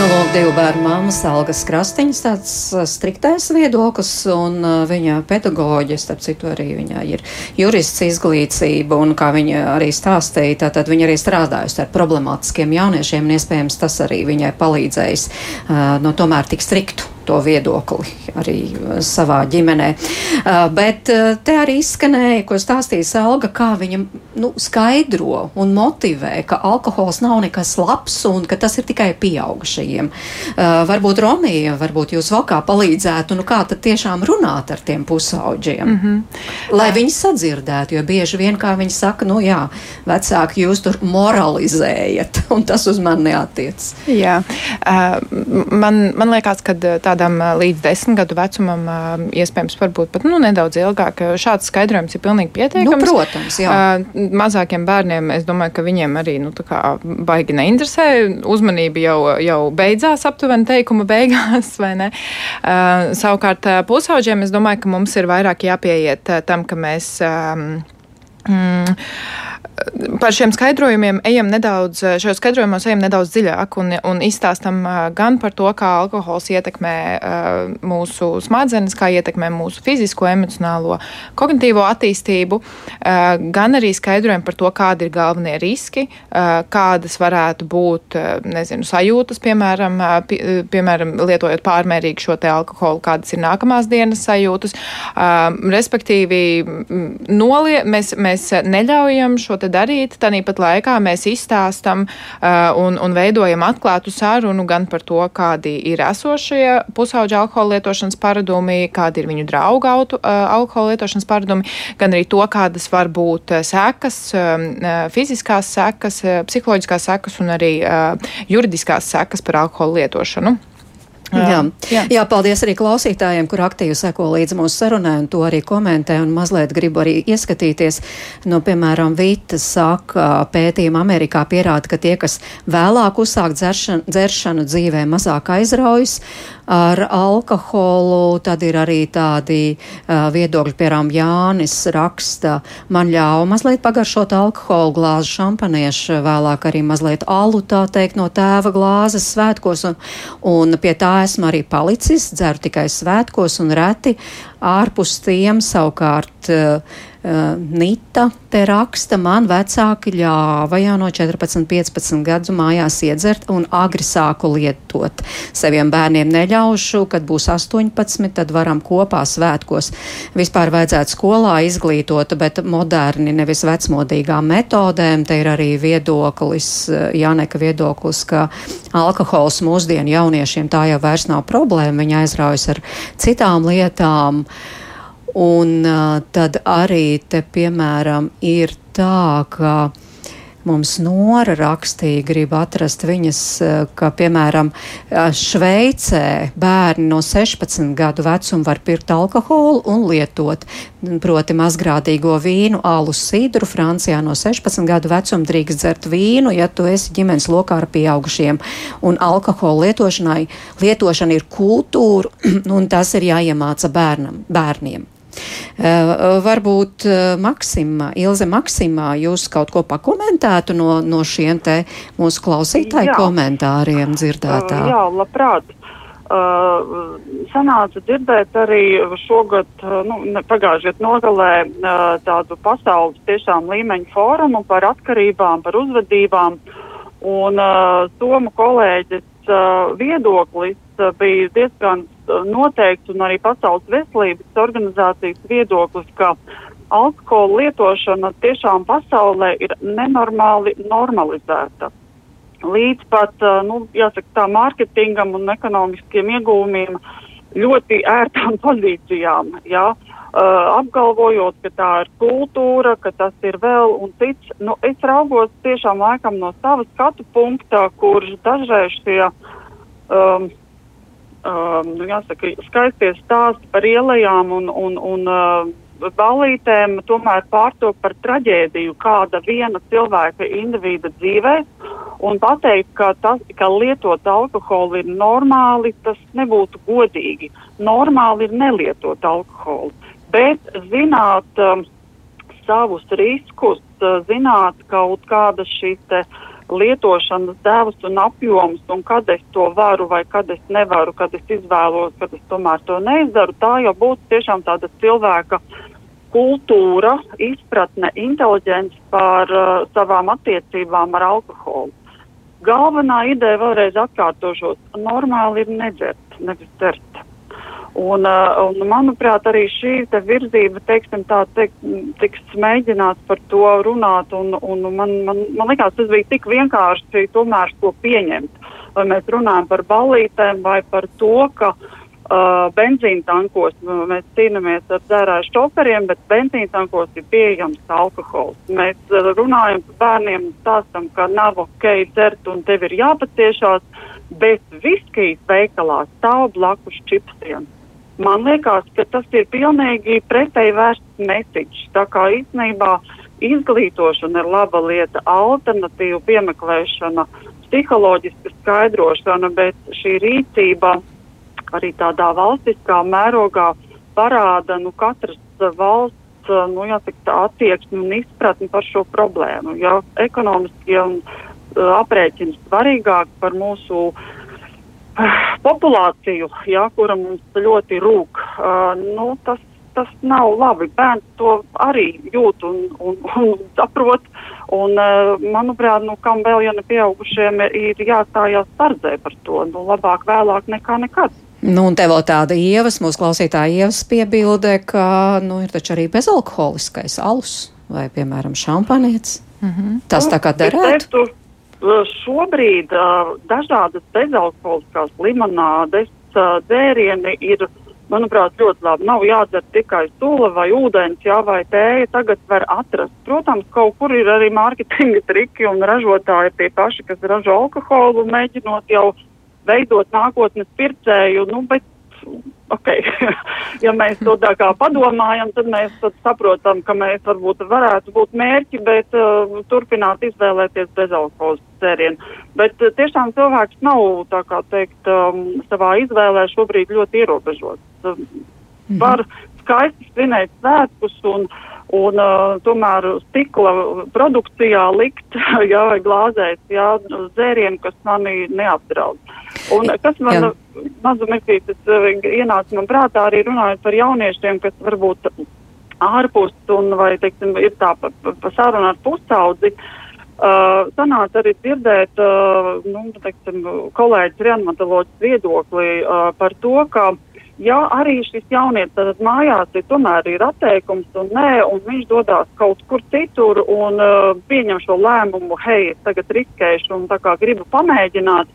Nu, lūk, divu bērnu māmas Algas Krastiņas tāds striktais viedoklis, un uh, viņa pedagoģe, starp citu, arī viņā ir jurists izglītība, un kā viņa arī stāstīja, tātad viņa arī strādājusi ar problemātiskiem jauniešiem, un iespējams tas arī viņai palīdzējis, uh, no tomēr tik striktu to viedokli arī savā ģimenē. Uh, bet uh, te arī izskanēja, ko stāstīja Salga, kā viņa nu, skaidro un motivē, ka alkohols nav nekas labs un ka tas ir tikai pieaugušajiem. Uh, varbūt Romija, varbūt jūs vēl kā palīdzētu, nu kā tad tiešām runāt ar tiem pusauģiem, mm -hmm. lai viņi sadzirdētu, jo bieži vien, kā viņi saka, nu jā, vecāki jūs tur moralizējat, un tas uz mani neatiec. Jā, uh, man, man liekas, ka tāda kādam līdz desmit gadu vecumam, iespējams, varbūt pat nu, nedaudz ilgāk. Šāds skaidrojums ir pilnīgi pietiekams. Nu, protams, jā. Mazākiem bērniem es domāju, ka viņiem arī nu, baigi neinteresē. Uzmanība jau, jau beidzās aptuveni teikuma beigās, vai ne? Savukārt pusauģiem es domāju, ka mums ir vairāk jāpieiet tam, ka mēs. Mm, par šiem skaidrojumiem ejam nedaudz, šajos skaidrojumos ejam nedaudz dziļāk un, un izstāstam gan par to, kā alkohols ietekmē mūsu smadzenes, kā ietekmē mūsu fizisko, emocionālo, kognitīvo attīstību, gan arī skaidrojam par to, kādi ir galvenie riski, kādas varētu būt, nezinu, sajūtas, piemēram, pie, piemēram lietojot pārmērīgi šo te alkoholu, kādas ir nākamās dienas sajūtas. Respektīvi, nolie, mēs, mēs neļaujam šo te darīt. Tāpat laikā mēs izstāstam uh, un, un veidojam atklātu sarunu gan par to, kādi ir esošie pusauģa alkohola lietošanas paradumi, kādi ir viņu draugu autu, uh, alkohola lietošanas paradumi, gan arī to, kādas var būt uh, sekas, um, uh, fiziskās sekas, uh, psiholoģiskās sekas un arī uh, juridiskās sekas par alkohola lietošanu. Jā. Jā. Jā, paldies arī klausītājiem, kur aktīvi seko līdz mūsu sarunai un to arī komentē un mazliet gribu arī ieskatīties. No, piemēram, Vita saka, pētījuma Amerikā pierāda, ka tie, kas vēlāk uzsāk dzeršanu, dzeršanu dzīvē, mazāk aizraujas ar alkoholu, tad ir arī tādi uh, viedokļi, piemēram, Jānis raksta, man ļauj mazliet pagaršot alkoholu glāzi šampaniešu, vēlāk arī mazliet alu, tā teikt, no tēva glāzes svētkos, un, un pie tā esmu arī palicis, dzeru tikai svētkos un reti, ārpus tiem savukārt Uh, Nita te raksta, man vecāki ļāva jau no 14, 15 gadu mājās iedzert un agri sāku lietot. Saviem bērniem neļaušu, kad būs 18, tad varam kopā svētkos. Vispār vajadzētu skolā izglītot, bet moderni, nevis vecmodīgām metodēm. Te ir arī viedoklis, Jāneka viedoklis, ka alkohols mūsdienu jauniešiem tā jau vairs nav problēma, viņi aizraujas ar citām lietām. Uh, Un uh, tad arī te, piemēram, ir tā, ka mums Nora rakstīja, grib atrast viņas, ka, piemēram, Šveicē bērni no 16 gadu vecuma var pirkt alkoholu un lietot, proti mazgrādīgo vīnu, alu sidru. Francijā no 16 gadu vecuma drīkst dzert vīnu, ja tu esi ģimenes lokā ar pieaugušiem. Un alkohola lietošanai, lietošana ir kultūra, un tas ir jāiemāca bērnam, bērniem. Uh, varbūt uh, Maksimā, Ilze Maksimā, jūs kaut ko pakomentētu no, no šiem te mūsu klausītāju jā. komentāriem dzirdētā? Uh, jā, labprāt. Uh, sanāca dzirdēt arī šogad, nu, pagājušajā nogalē uh, tādu pasaules tiešām līmeņu fórumu par atkarībām, par uzvedībām. Un uh, Somu kolēģis uh, viedoklis bija diezgan noteikts un arī Pasaules veselības organizācijas viedoklis, ka alkohola lietošana tiešām pasaulē ir nenormāli normalizēta. Līdz pat, nu, jāsaka, tā mārketingam un ekonomiskiem iegūmiem ļoti ērtām pozīcijām. Jā. Uh, apgalvojot, ka tā ir kultūra, ka tas ir vēl un cits. Nu, es raugos tiešām laikam no sava skatu punkta, kurš dažreiz šie um, um, jāsaka, skaistie stāsti par ielām un, un, un uh, balītēm tomēr pārto par traģēdiju kāda viena cilvēka individa dzīvē. Un pateikt, ka, tas, ka lietot alkoholu ir normāli, tas nebūtu godīgi. Normāli ir nelietot alkoholu. Bet zināt um, savus riskus, uh, zināt kaut kādas šīs lietošanas devas un apjoms, un kad es to varu vai kad es nevaru, kad es izvēlos, kad es tomēr to neizdaru, tā jau būtu tiešām tāda cilvēka kultūra, izpratne, inteliģence par uh, savām attiecībām ar alkoholu. Galvenā ideja vēlreiz atkārtošos - normāli ir nedzert, nevis dzert. Un, uh, un, manuprāt, arī šī virzība, teiksim, tā teikt, tiks mēģināts par to runāt, un, un man, man, man liekas, tas bija tik vienkārši tomēr to pieņemt. Vai mēs runājam par balītēm vai par to, ka uh, benzīna tankos nu, mēs cīnāmies ar dzērāju šoferiem, bet benzīna tankos ir pieejams alkohols. Mēs uh, runājam par bērniem un stāstam, ka nav ok dzert un tev ir jāpaciešās, bet viskijas veikalā stāv blakus čipsiem. Man liekas, ka tas ir pilnīgi pretēji vērsts mesiķis. Tā kā īstenībā izglītošana ir laba lieta, alternatīva piemeklēšana, psiholoģiska skaidrošana, bet šī rīcība arī tādā valstiskā mērogā parāda nu, katras valsts nu, jāsaka, attieksmi un izpratni par šo problēmu. Ja ekonomiskie un uh, aprēķini svarīgāk par mūsu uh, populāciju, jā, kura mums ļoti rūk, uh, nu, tas, tas nav labi. Bērns to arī jūt un, un, un saprot. Un, uh, manuprāt, nu, kam vēl, ja ne pieaugušiem, ir jāstājās sardzē par to. Nu, labāk vēlāk nekā nekad. Nu, un te vēl tāda ievas, mūsu klausītāja ievas piebilde, ka, nu, ir taču arī bezalkoholiskais alus vai, piemēram, šampanietis. Mm -hmm. Tas tā kā derētu. Šobrīd uh, dažādas bezalkoholiskās limonādes uh, dzērieni ir, manuprāt, ļoti labi. Nav jādzer tikai sula vai ūdens, jā, vai tēja. Tagad var atrast. Protams, kaut kur ir arī mārketinga triki un ražotāji tie paši, kas ražo alkoholu, mēģinot jau veidot nākotnes pircēju, nu, bet okay. ja mēs to tā kā padomājam, tad mēs tad saprotam, ka mēs varbūt varētu būt mērķi, bet uh, turpināt izvēlēties bezalkoholas dzērienu. Bet uh, tiešām cilvēks nav, tā kā teikt, um, savā izvēlē šobrīd ļoti ierobežots. Uh, mhm. Var skaisti svinēt svētkus un, un uh, tomēr stikla produkcijā likt, jā, vai glāzēt, jā, dzērienu, kas mani neapdraud. Un kas man jā mazu mirklīti uh, ienāca man prātā arī runājot par jauniešiem, kas varbūt ārpus un vai, teiksim, ir tā pa, pa, sarunu ar pusaudzi. Uh, sanāca arī dzirdēt, uh, nu, teiksim, kolēģis reanimatoloģis viedokli uh, par to, ka ja arī šis jaunietis tad mājās ir tomēr ir atteikums un nē, un viņš dodās kaut kur citur un uh, pieņem šo lēmumu, hei, es tagad riskēšu un tā kā gribu pamēģināt,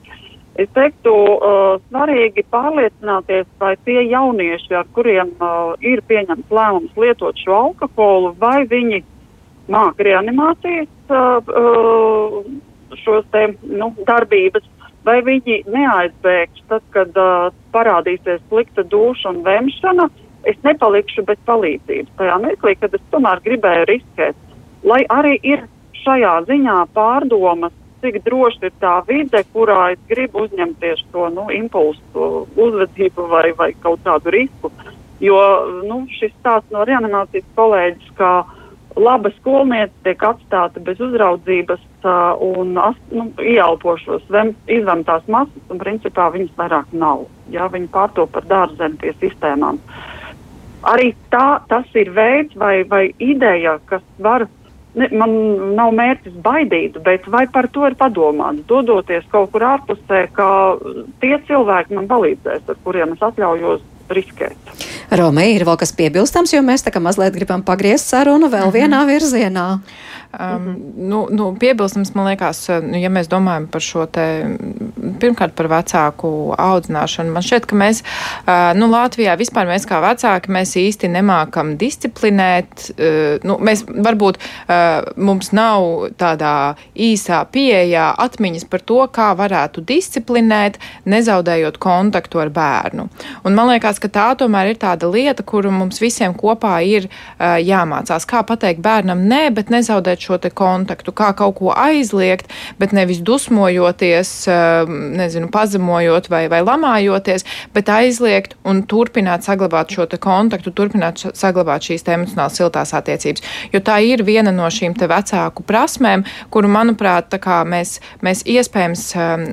Es teiktu, uh, svarīgi pārliecināties, vai tie jaunieši, ar kuriem uh, ir pieņemts lēmums lietot šo alkoholu, vai viņi māca reanimācijas uh, uh, šos te nu, darbības, vai viņi neaizbēgs tad, kad uh, parādīsies slikta duša un vemšana. Es nepalikšu bez palīdzības tajā mirklī, kad es tomēr gribēju riskēt, lai arī ir šajā ziņā pārdomas cik droši ir tā vide, kurā es gribu uzņemties to nu, impulsu, uzvedību vai, vai kaut kādu risku. Jo nu, šis stāsts no reanimācijas kolēģis, ka laba skolniece tiek atstāta bez uzraudzības uh, un nu, ieelpo šos izvemtās masas, un principā viņas vairāk nav. Ja, viņi pārto par dārzeni pie sistēmām. Arī tā, tas ir veids vai, vai ideja, kas var ne, man nav mērķis baidīt, bet vai par to ir padomāts, dodoties kaut kur ārpusē, ka tie cilvēki man palīdzēs, ar kuriem es atļaujos riskēt. Romē, ir vēl kas piebilstams, jo mēs tā kā mazliet gribam pagriezt sarunu vēl -hmm. vienā virzienā. Um, nu, nu, piebilstams, man liekas, nu, ja mēs domājam par šo te, pirmkārt par vecāku audzināšanu, man šķiet, ka mēs, uh, nu, Latvijā vispār mēs kā vecāki, mēs īsti nemākam disciplinēt, uh, nu, mēs varbūt uh, mums nav tādā īsā pieejā atmiņas par to, kā varētu disciplinēt, nezaudējot kontaktu ar bērnu. Un man liekas, ka tā tomēr ir tāda lieta, kuru mums visiem kopā ir uh, jāmācās, kā pateikt bērnam nē, bet nezaudēt šo te kontaktu, kā kaut ko aizliegt, bet nevis dusmojoties, um, nezinu, pazemojot vai, vai lamājoties, bet aizliegt un turpināt saglabāt šo te kontaktu, turpināt saglabāt šīs emocionāli siltās attiecības. Jo tā ir viena no šīm te vecāku prasmēm, kuru, manuprāt, mēs, mēs iespējams um,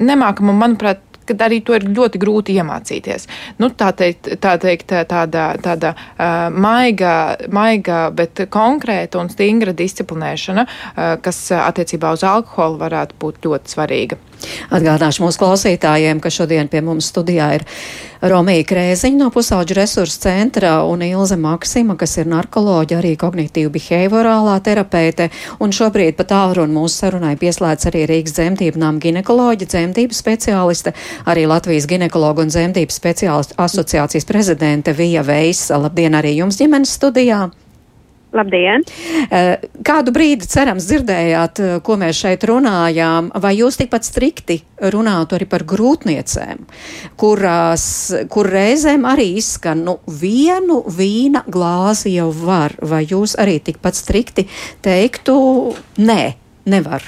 nemākam un, manuprāt, kad arī to ir ļoti grūti iemācīties. Nu, tā teikt, tā teikt tāda, tāda uh, maiga, maiga, bet konkrēta un stingra disciplinēšana, uh, kas attiecībā uz alkoholu varētu būt ļoti svarīga. Atgādāšu mūsu klausītājiem, ka šodien pie mums studijā ir Romija Krēziņa no Pusauģu resursu centra un Ilze Maksima, kas ir narkoloģija, arī kognitīva behaviorālā terapeite. Un šobrīd pat tālruni mūsu sarunai pieslēdz arī Rīgas dzemdību nām ginekoloģa, dzemdību speciāliste, arī Latvijas ginekologu un dzemdību speciālistu asociācijas prezidente Vija Veisa. Labdien arī jums ģimenes studijā! Labdien! Eh, kādu brīdi, cerams, dzirdējāt, eh, ko mēs šeit runājām, vai jūs tikpat strikti runātu arī par grūtniecēm, kurās, kur reizēm arī izskan, nu, vienu vīna glāzi jau var, vai jūs arī tikpat strikti teiktu, nē, nevar?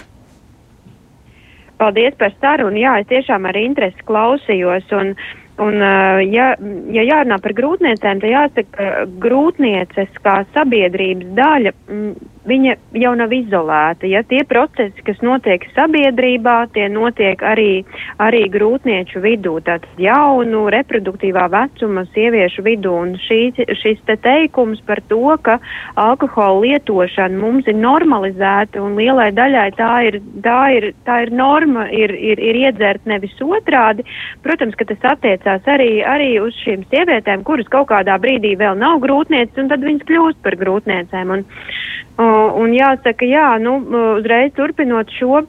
Paldies par sarunu. Jā, es tiešām ar interesi klausījos. Un, uh, Un, ja, ja jārunā par grūtniecēm, tad jāsaka, ka grūtnieces kā sabiedrības daļa viņa jau nav izolēta. Ja tie procesi, kas notiek sabiedrībā, tie notiek arī, arī grūtnieču vidū, tātad jaunu, reproduktīvā vecuma sieviešu vidū. Un šī, šis te teikums par to, ka alkohola lietošana mums ir normalizēta un lielai daļai tā ir, tā ir, tā ir norma, ir, ir, ir iedzert nevis otrādi. Protams, ka tas attiecās arī, arī uz šīm sievietēm, kuras kaut kādā brīdī vēl nav grūtnieces, un tad viņas kļūst par grūtniecēm. Un, Un jāsaka, jā, nu, uzreiz turpinot šo,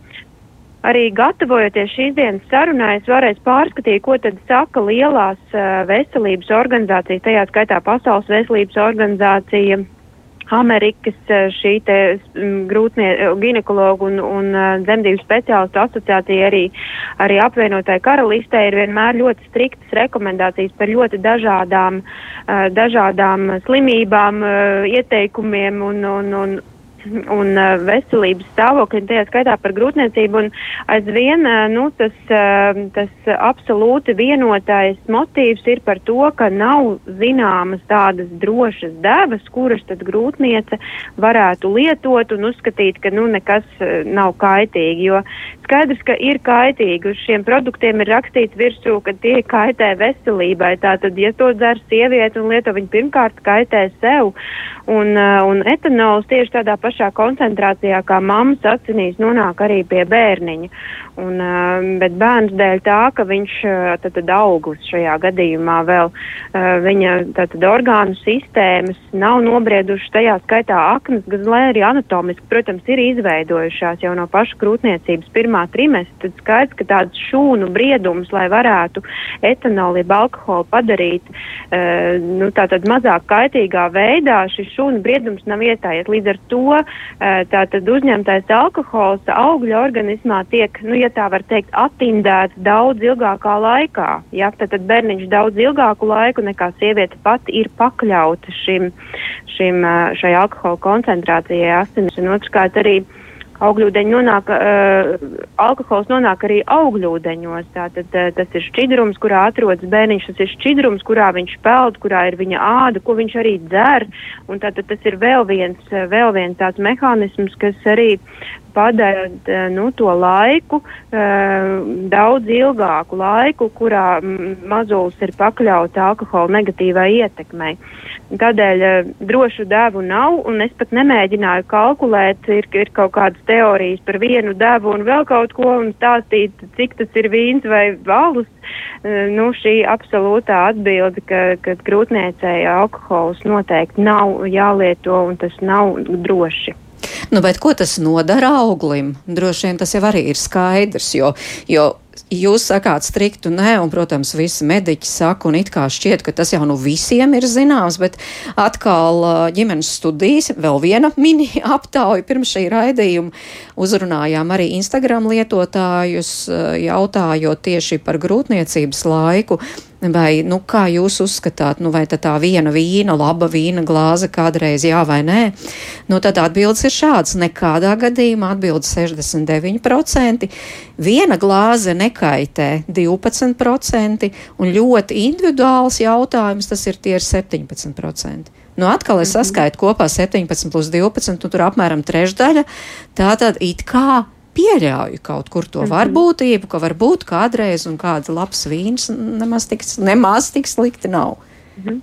arī gatavojoties šīs dienas sarunai, es varēšu pārskatīt, ko tad saka lielās veselības organizācijas, tajā skaitā Pasaules veselības organizācija, Amerikas šī te mm, grūtnie ginekologu un, un dzemdību speciālistu asociācija arī, arī apvienotāja karalistē ir vienmēr ļoti striktas rekomendācijas par ļoti dažādām, dažādām slimībām, ieteikumiem un, un, un un uh, veselības stāvokļi, tajā skaitā par grūtniecību. Aizvien uh, nu, tas, uh, tas absolūti vienotais motīvs ir par to, ka nav zināmas tādas drošas devas, kuras tad grūtniece varētu lietot un uzskatīt, ka nu, nekas nav kaitīgi. Jo skaidrs, ka ir kaitīgi. Uz šiem produktiem ir rakstīts virsū, ka tie kaitē veselībai. Tātad, ja to dzer sieviete un lieto, viņa pirmkārt kaitē sev. Un, un etanols tieši tādā pašā pašā koncentrācijā, kā mammas acinīs, nonāk arī pie bērniņa. Un, bet bērns dēļ tā, ka viņš tad, tad auglis šajā gadījumā vēl viņa tātad, orgānu sistēmas nav nobriedušas tajā skaitā aknas, gan lai arī anatomiski, protams, ir izveidojušās jau no paša krūtniecības pirmā trimestra. Tad skaidrs, ka tāds šūnu briedums, lai varētu etanolu jeb alkoholu padarīt nu, tātad mazāk kaitīgā veidā, šis šūnu briedums nav iestājies. Līdz ar to tātad uzņemtais alkohols augļa organismā tiek, nu, ja tā var teikt, attindēts daudz ilgākā laikā. Ja? Tad, tad bērniņš daudz ilgāku laiku nekā sieviete pati ir pakļauta šim, šim, šai alkohola koncentrācijai asinis. Un otrkārt arī augļūdeņi nonāk, uh, alkohols nonāk arī augļūdeņos. Tātad uh, tas ir šķidrums, kurā atrodas bērniņš, tas ir šķidrums, kurā viņš peld, kurā ir viņa āda, ko viņš arī dzer. Un tātad tas ir vēl viens, vēl viens tāds mehānisms, kas arī padara nu, to laiku, daudz ilgāku laiku, kurā mazulis ir pakļauts alkohola negatīvai ietekmei. Tādēļ drošu devu nav, un es pat nemēģināju kalkulēt, ir, ir kaut kādas teorijas par vienu devu un vēl kaut ko un stāstīt, cik tas ir vīns vai valus. Nu, šī absolūtā atbilde, ka, ka grūtniecēja alkohols noteikti nav jālieto un tas nav droši. Nu, bet ko tas nodara auglim? Droši vien tas jau arī ir skaidrs, jo, jo jūs sakāt striktu nē, un, protams, visi mediķi saka, un it kā šķiet, ka tas jau nu visiem ir zināms, bet atkal ģimenes studijas, vēl viena mini aptauja pirms šī raidījuma, uzrunājām arī Instagram lietotājus, jautājot tieši par grūtniecības laiku. Vai, nu, kā jūs uzskatāt, nu, vai tā viena vīna, laba vīna glāze kādreiz jā vai nē? Nu, tad atbildes ir šāds. Nekādā gadījumā atbildes 69%. Viena glāze nekaitē 12%, un ļoti individuāls jautājums tas ir tie ir 17%. Nu, atkal es mhm. saskaitu kopā 17 plus 12, un tur apmēram trešdaļa. Tā tad it kā pieļauju kaut kur to -hmm. varbūtību, ka varbūt kādreiz un kāds labs vīns nemaz tik, nemaz tik slikti nav. -hmm.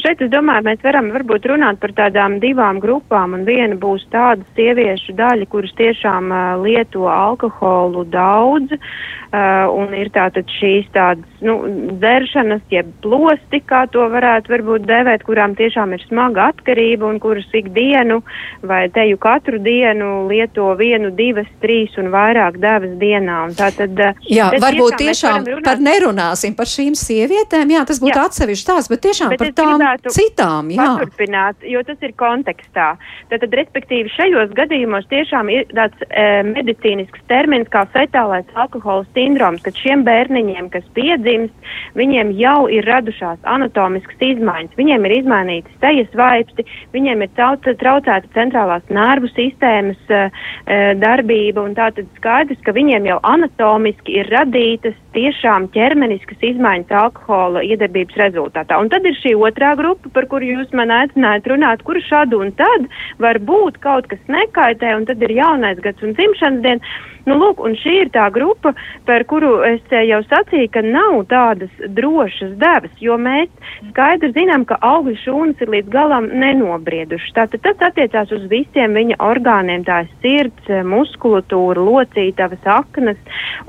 Šeit es domāju, mēs varam varbūt runāt par tādām divām grupām, un viena būs tāda sieviešu daļa, kuras tiešām uh, lieto alkoholu daudz, uh, un ir tātad šīs tādas, nu, dzeršanas, jeb plosti, kā to varētu varbūt devēt, kurām tiešām ir smaga atkarība, un kuras ikdienu vai teju katru dienu lieto vienu, divas, trīs un vairāk devas dienā. Un tātad, uh, jā, varbūt tiešām, tiešām par nerunāsim par šīm sievietēm, jā, tas būtu jā. atsevišķi tās, bet tiešām bet par tām citām, jā. Paturpināt, jo tas ir kontekstā. Tātad, respektīvi, šajos gadījumos tiešām ir tāds e, medicīnisks termins kā fetālais alkohola sindroms, kad šiem bērniņiem, kas piedzimst, viņiem jau ir radušās anatomiskas izmaiņas, viņiem ir izmainīti sejas vaipsti, viņiem ir trauc, traucēta centrālās nervu sistēmas e, e, darbība, un tātad skaidrs, ka viņiem jau anatomiski ir radītas tiešām ķermeniskas izmaiņas alkohola iedarbības rezultātā. Un tad ir šī otrā grupa, par kuru jūs man aicinājāt runāt, kur šad un tad var būt kaut kas nekaitē, un tad ir jaunais gads un dzimšanas diena. Nu, lūk, un šī ir tā grupa, par kuru es jau sacīju, ka nav tādas drošas devas, jo mēs skaidri zinām, ka augļu šūnas ir līdz galam nenobriedušas. Tātad tas attiecās uz visiem viņa orgāniem, tā ir sirds, muskulatūra, locītavas, aknas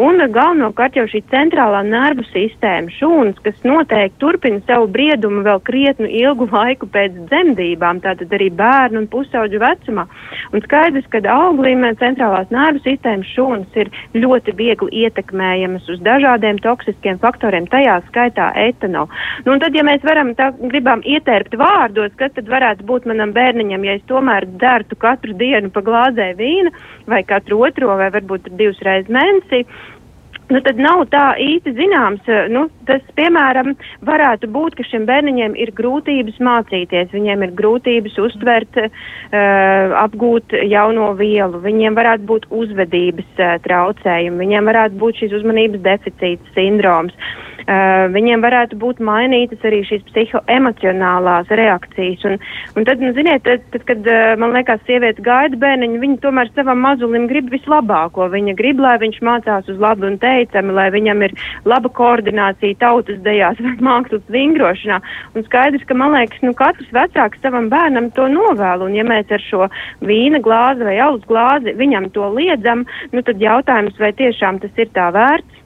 un galvenokārt jau šī centrālā nervu sistēma šūnas, kas noteikti turpina savu briedumu vēl krietnu ilgu laiku pēc dzemdībām, tātad arī bērnu un pusauģu vecumā. Un skaidrs, ka auglim centrālās nervu sistēmas šūnas ir ļoti viegli ietekmējamas uz dažādiem toksiskiem faktoriem, tajā skaitā etanolu. Nu, tad, ja mēs varam tā, gribam ietērpt vārdos, kas tad varētu būt manam bērniņam, ja es tomēr dzertu katru dienu pa glāzē vīna vai katru otro vai varbūt divas reizes mēnesī, Nu, tad nav tā īsti zināms. Nu, tas, piemēram, varētu būt, ka šiem bērniņiem ir grūtības mācīties, viņiem ir grūtības uztvert, uh, apgūt jauno vielu, viņiem varētu būt uzvedības uh, traucējumi, viņiem varētu būt šīs uzmanības deficīts sindroms. Uh, viņiem varētu būt mainītas arī šīs psihoemocionālās reakcijas. Un, un tad, nu, ziniet, tad, tad kad uh, man liekas, sievietes gaida bērniņu, viņa tomēr savam mazulim grib vislabāko. Viņa grib, lai viņš mācās uz labu un teicami, lai viņam ir laba koordinācija tautas dejās vai mākslas vingrošanā. Un skaidrs, ka man liekas, nu, katrs vecāks savam bērnam to novēlu. Un ja mēs ar šo vīna glāzi vai alus glāzi viņam to liedzam, nu, tad jautājums, vai tiešām tas ir tā vērts.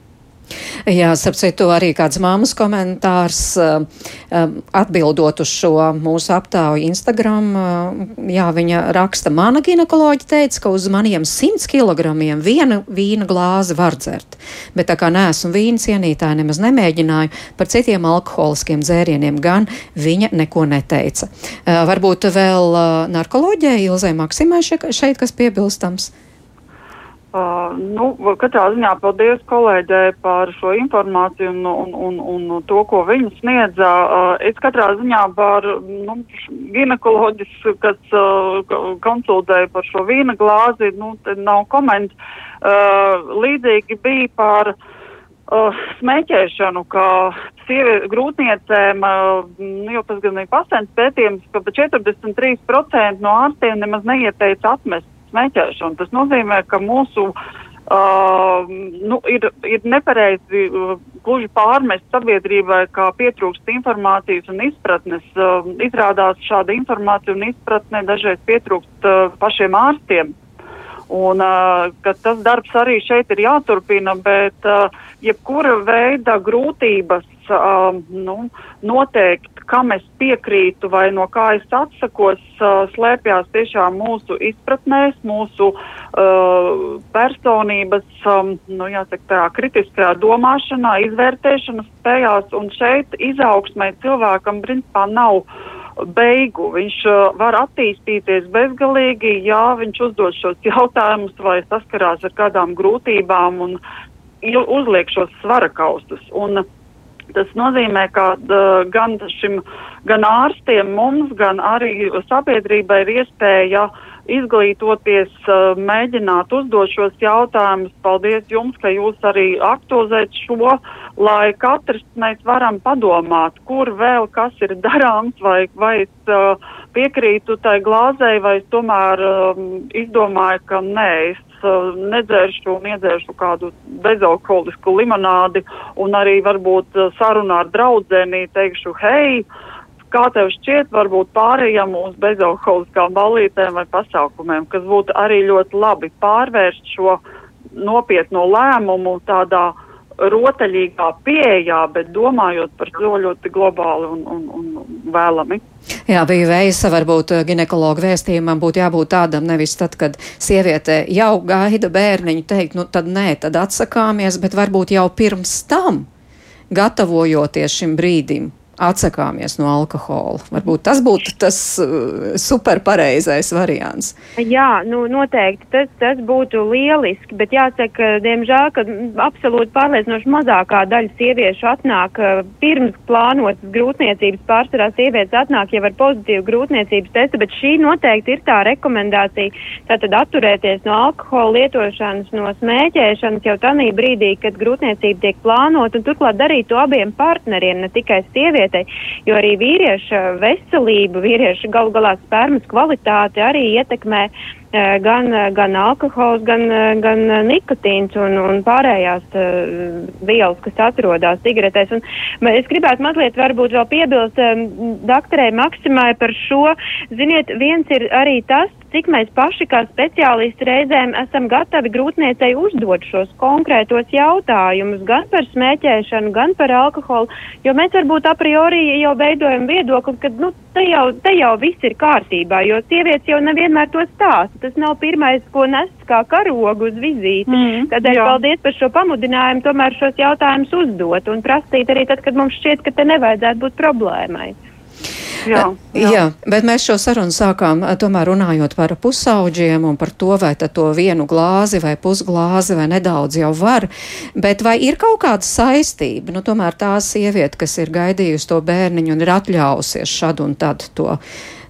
Jā, starp citu, arī kāds māmas komentārs um, um, atbildot uz šo mūsu aptauju Instagram. Uh, jā, viņa raksta, mana ginekoloģi teica, ka uz maniem 100 kg viena vīna glāzi var dzert. Bet tā kā neesmu vīna cienītāja, nemaz nemēģināju par citiem alkoholiskiem dzērieniem, gan viņa neko neteica. Varbūt vēl narkoloģijai Ilzai Maksimai šeit kas piebilstams. Uh, nu, katrā ziņā paldies kolēģei par šo informāciju un, un, un, un to, ko viņa sniedza. Uh, es katrā ziņā par nu, ginekoloģis, kas uh, konsultēja par šo vīna glāzi, nu, nav komentu. Uh, līdzīgi bija par uh, smēķēšanu, ka sievi, grūtniecēm, uh, nu, jau tas gan ir pasens pētījums, ka pa 43% no ārstiem nemaz neieteica atmest smēķēšanu. Tas nozīmē, ka mūsu uh, nu, ir, ir nepareizi uh, gluži pārmest sabiedrībai, kā pietrūkst informācijas un izpratnes. Uh, izrādās šāda informācija un izpratne dažreiz pietrūkst uh, pašiem ārstiem. Un, uh, tas darbs arī šeit ir jāturpina, bet uh, jebkura veida grūtības uh, nu, noteikt, kam es piekrītu vai no kā es atsakos, slēpjas tiešām mūsu izpratnēs, mūsu uh, personības, um, nu, jāsaka, tā kritiskajā domāšanā, izvērtēšanas spējās, un šeit izaugsmē cilvēkam principā nav beigu. Viņš uh, var attīstīties bezgalīgi, ja viņš uzdod šos jautājumus vai saskarās ar kādām grūtībām un uzliek šos svara kaustus. Un, uh, Tas nozīmē, ka uh, gan šim, gan ārstiem mums, gan arī sabiedrībai ir iespēja izglītoties, uh, mēģināt uzdot šos jautājumus. Paldies jums, ka jūs arī aktualizējat šo, lai katrs mēs varam padomāt, kur vēl kas ir darāms, vai, vai es uh, piekrītu tai glāzei, vai es tomēr um, izdomāju, ka nē, es uh, nedzēršu un iedzēršu kādu bezalkoholisku limonādi un arī varbūt uh, sarunā ar draudzeni teikšu, hei, kā tev šķiet, varbūt pārējām uz bezalkoholiskām balītēm vai pasākumiem, kas būtu arī ļoti labi pārvērst šo nopietno lēmumu tādā rotaļīgā pieejā, bet domājot par to ļoti globāli un, un, un vēlami. Jā, bija veisa, varbūt eh, ginekologa vēstījumam būtu jābūt tādam, nevis tad, kad sieviete jau gaida bērniņu teikt, nu tad nē, tad atsakāmies, bet varbūt jau pirms tam, gatavojoties šim brīdim, atsakāmies no alkohola. Varbūt tas būtu tas uh, superpareizais variants. Jā, nu, noteikti tas, tas būtu lieliski, bet jāsaka, diemžēl, ka absolūti pārliecinoši mazākā daļa sieviešu atnāk uh, pirms plānotas grūtniecības. Pārsvarā sievietes atnāk jau ar pozitīvu grūtniecības testu, bet šī noteikti ir tā rekomendācija. Tātad atturēties no alkohola lietošanas, no smēķēšanas jau tanī brīdī, kad grūtniecība tiek plānota, un turklāt darīt to abiem partneriem, ne tikai sievietēm sievietei, jo arī vīrieša veselību, vīrieša galu galā spermas kvalitāti arī ietekmē eh, gan, gan alkohols, gan, gan nikotīns un, un pārējās uh, vielas, kas atrodas cigaretēs. Un, es gribētu mazliet varbūt vēl piebilst um, doktorei Maksimai par šo. Ziniet, viens ir arī tas, cik mēs paši kā speciālisti reizēm esam gatavi grūtniecei uzdot šos konkrētos jautājumus gan par smēķēšanu, gan par alkoholu, jo mēs varbūt a priori jau veidojam viedokli, ka nu, te, jau, te jau viss ir kārtībā, jo sievietes jau nevienmēr to stāsta. Tas nav pirmais, ko nes kā karogu uz vizīti. Mm, Tādēļ paldies par šo pamudinājumu tomēr šos jautājumus uzdot un prasīt arī tad, kad mums šķiet, ka te nevajadzētu būt problēmai. Jā, jā. jā, bet mēs šo sarunu sākām tomēr runājot par pusauģiem un par to, vai to vienu glāzi vai pusglāzi vai nedaudz jau var, bet vai ir kaut kāda saistība, nu tomēr tā sieviete, kas ir gaidījusi to bērniņu un ir atļausies šad un tad to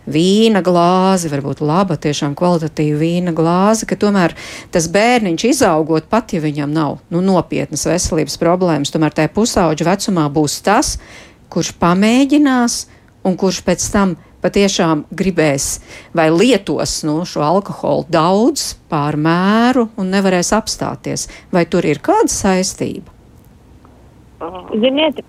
vīna glāzi, varbūt laba, tiešām kvalitatīva vīna glāzi, ka tomēr tas bērniņš izaugot, pat ja viņam nav nu, nopietnas veselības problēmas, tomēr tajā pusauģa vecumā būs tas, kurš pamēģinās un kurš pēc tam patiešām gribēs vai lietos nu, šo alkoholu daudz pār mēru un nevarēs apstāties. Vai tur ir kāda saistība? Ziniet,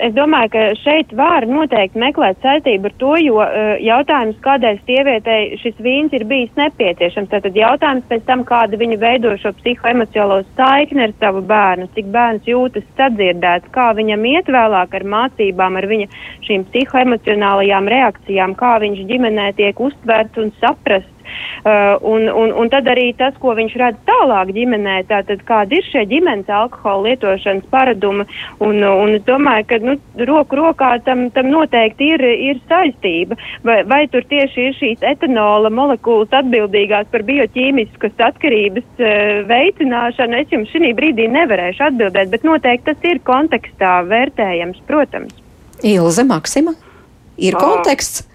es domāju, ka šeit var noteikti meklēt saistību ar to, jo uh, jautājums, kādēļ sievietei šis vīns ir bijis nepieciešams, tātad jautājums pēc tam, kāda viņa veido šo psihoemocionālo saikni ar savu bērnu, cik bērns jūtas sadzirdēts, kā viņam iet vēlāk ar mācībām, ar viņa šīm psihoemocionālajām reakcijām, kā viņš ģimenē tiek uztverts un saprasts Uh, un, un, un tad arī tas, ko viņš redz tālāk ģimenē, tātad kāda ir šie ģimenes alkohola lietošanas paradumi. Un, un es domāju, ka nu, roku rokā tam, tam noteikti ir, ir saistība. Vai, vai tur tieši ir šīs etanola molekulas atbildīgās par bioķīmiskas atkarības uh, veicināšanu, es jums šī brīdī nevarēšu atbildēt, bet noteikti tas ir kontekstā vērtējams, protams. Ilze Maksima, ir konteksts.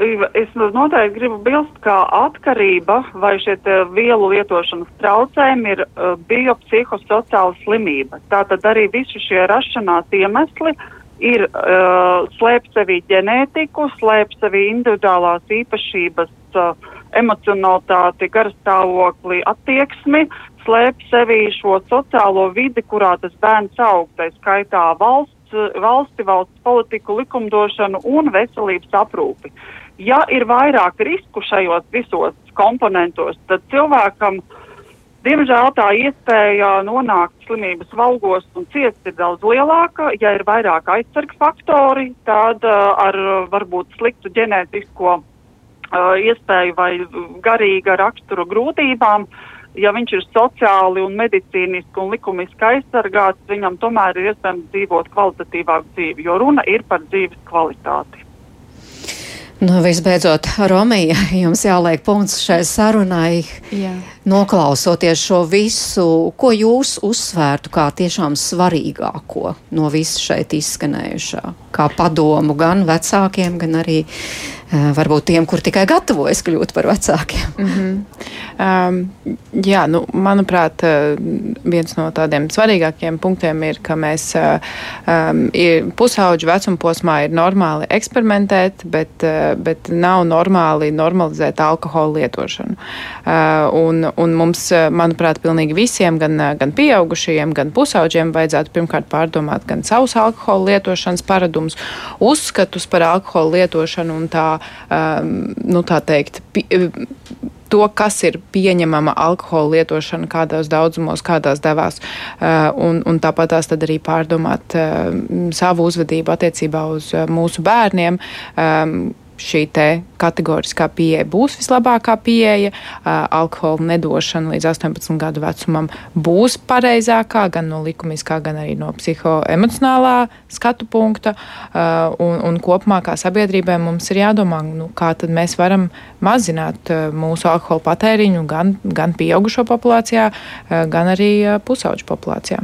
Es noteikti gribu bilst, ka atkarība vai šie vielu lietošanas traucējumi ir uh, biopsihosociāla slimība. Tātad arī visi šie rašanās iemesli ir uh, slēp sevi ģenētiku, slēp sevi individuālās īpašības, uh, emocionalitāti, garastāvokli, attieksmi, slēp sevi šo sociālo vidi, kurā tas bērns aug, tā skaitā valsts, valsti, valsts politiku, likumdošanu un veselības aprūpi. Uh, ja ir vairāk risku šajos visos komponentos, tad cilvēkam Diemžēl tā iespēja nonākt slimības valgos un ciest ir daudz lielāka. Ja ir vairāk aizsarga faktori, tad uh, ar varbūt sliktu ģenētisko uh, iespēju vai garīga rakstura grūtībām, ja viņš ir sociāli un medicīniski un likumiski aizsargāts, viņam tomēr ir iespējams dzīvot kvalitatīvāku dzīvi, jo runa ir par dzīves kvalitāti. Nu, visbeidzot, Romija, jums jāliek punkts šai sarunai. Jā. Noklausoties šo visu, ko jūs uzsvērtu kā tiešām svarīgāko no visu šeit izskanējušā, kā padomu gan vecākiem, gan arī uh, varbūt tiem, kur tikai gatavojas kļūt par vecākiem. Mm -hmm. um, jā, nu, manuprāt, eh, viens no tādiem svarīgākiem punktiem ir, ka mēs um, pusauģu vecuma posmā ir normāli eksperimentēt, bet, bet nav normāli normalizēt alkohola lietošanu. Uh, un, un mums, eh, manuprāt, pilnīgi visiem, gan, eh, gan pieaugušajiem, gan pusauģiem, vajadzētu pirmkārt pārdomāt gan savus alkohola lietošanas paradumus, uzskatus par alkohola lietošanu un tā, um, nu, tā teikt, to, kas ir pieņemama alkohola lietošana, kādos daudzumos, kādās devās. Uh, un, un tāpat tās arī pārdomāt uh, savu uzvedību attiecībā uz mūsu bērniem. Šī kategoriskā pieeja būs vislabākā pieeja. Alkohola nedošana līdz 18 gadu vecumam būs pareizākā, gan no likumiskā, gan arī no psihoemocionālā skatu punkta. Un, un kopumā kā sabiedrībai mums ir jādomā, nu, kā tad mēs varam mazināt mūsu alkohola patēriņu gan, gan pieaugušo populācijā, gan arī pusauģu populācijā.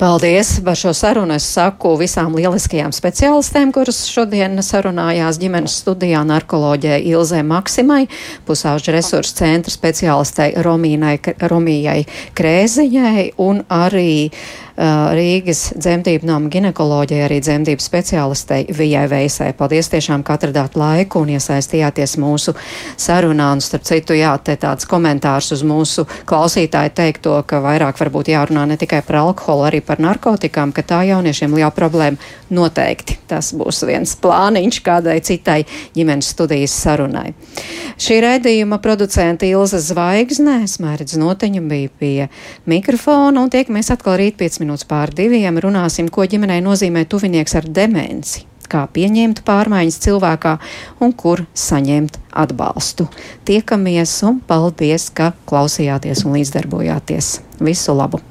Paldies par šo sarunu. Es saku visām lieliskajām speciālistēm, kuras šodien sarunājās ģimenes studijā studijā narkoloģē Ilzē Maksimai, pusauģu resursu centra speciālistei Romīnai, Romijai Krēziņai un arī uh, Rīgas dzemdību nama ginekoloģijai, arī dzemdību speciālistei Vijai Veisai. Paldies tiešām, ka atradāt laiku un iesaistījāties mūsu sarunā. Un, starp citu, jā, te tāds komentārs uz mūsu klausītāju teikto, ka vairāk varbūt jārunā ne tikai par alkoholu, arī par narkotikām, ka tā jauniešiem liela problēma noteikti. Tas būs viens plāniņš kādai citai ģimenes studijas sarunai. Šī raidījuma producenta Ilza Zvaigznē, Smērdz Noteņa bija pie mikrofona un tiekamies atkal rīt 5 minūtes pār diviem. Runāsim, ko ģimenei nozīmē tuvinieks ar demenci kā pieņemt pārmaiņas cilvēkā un kur saņemt atbalstu. Tiekamies un paldies, ka klausījāties un līdzdarbojāties. Visu labu!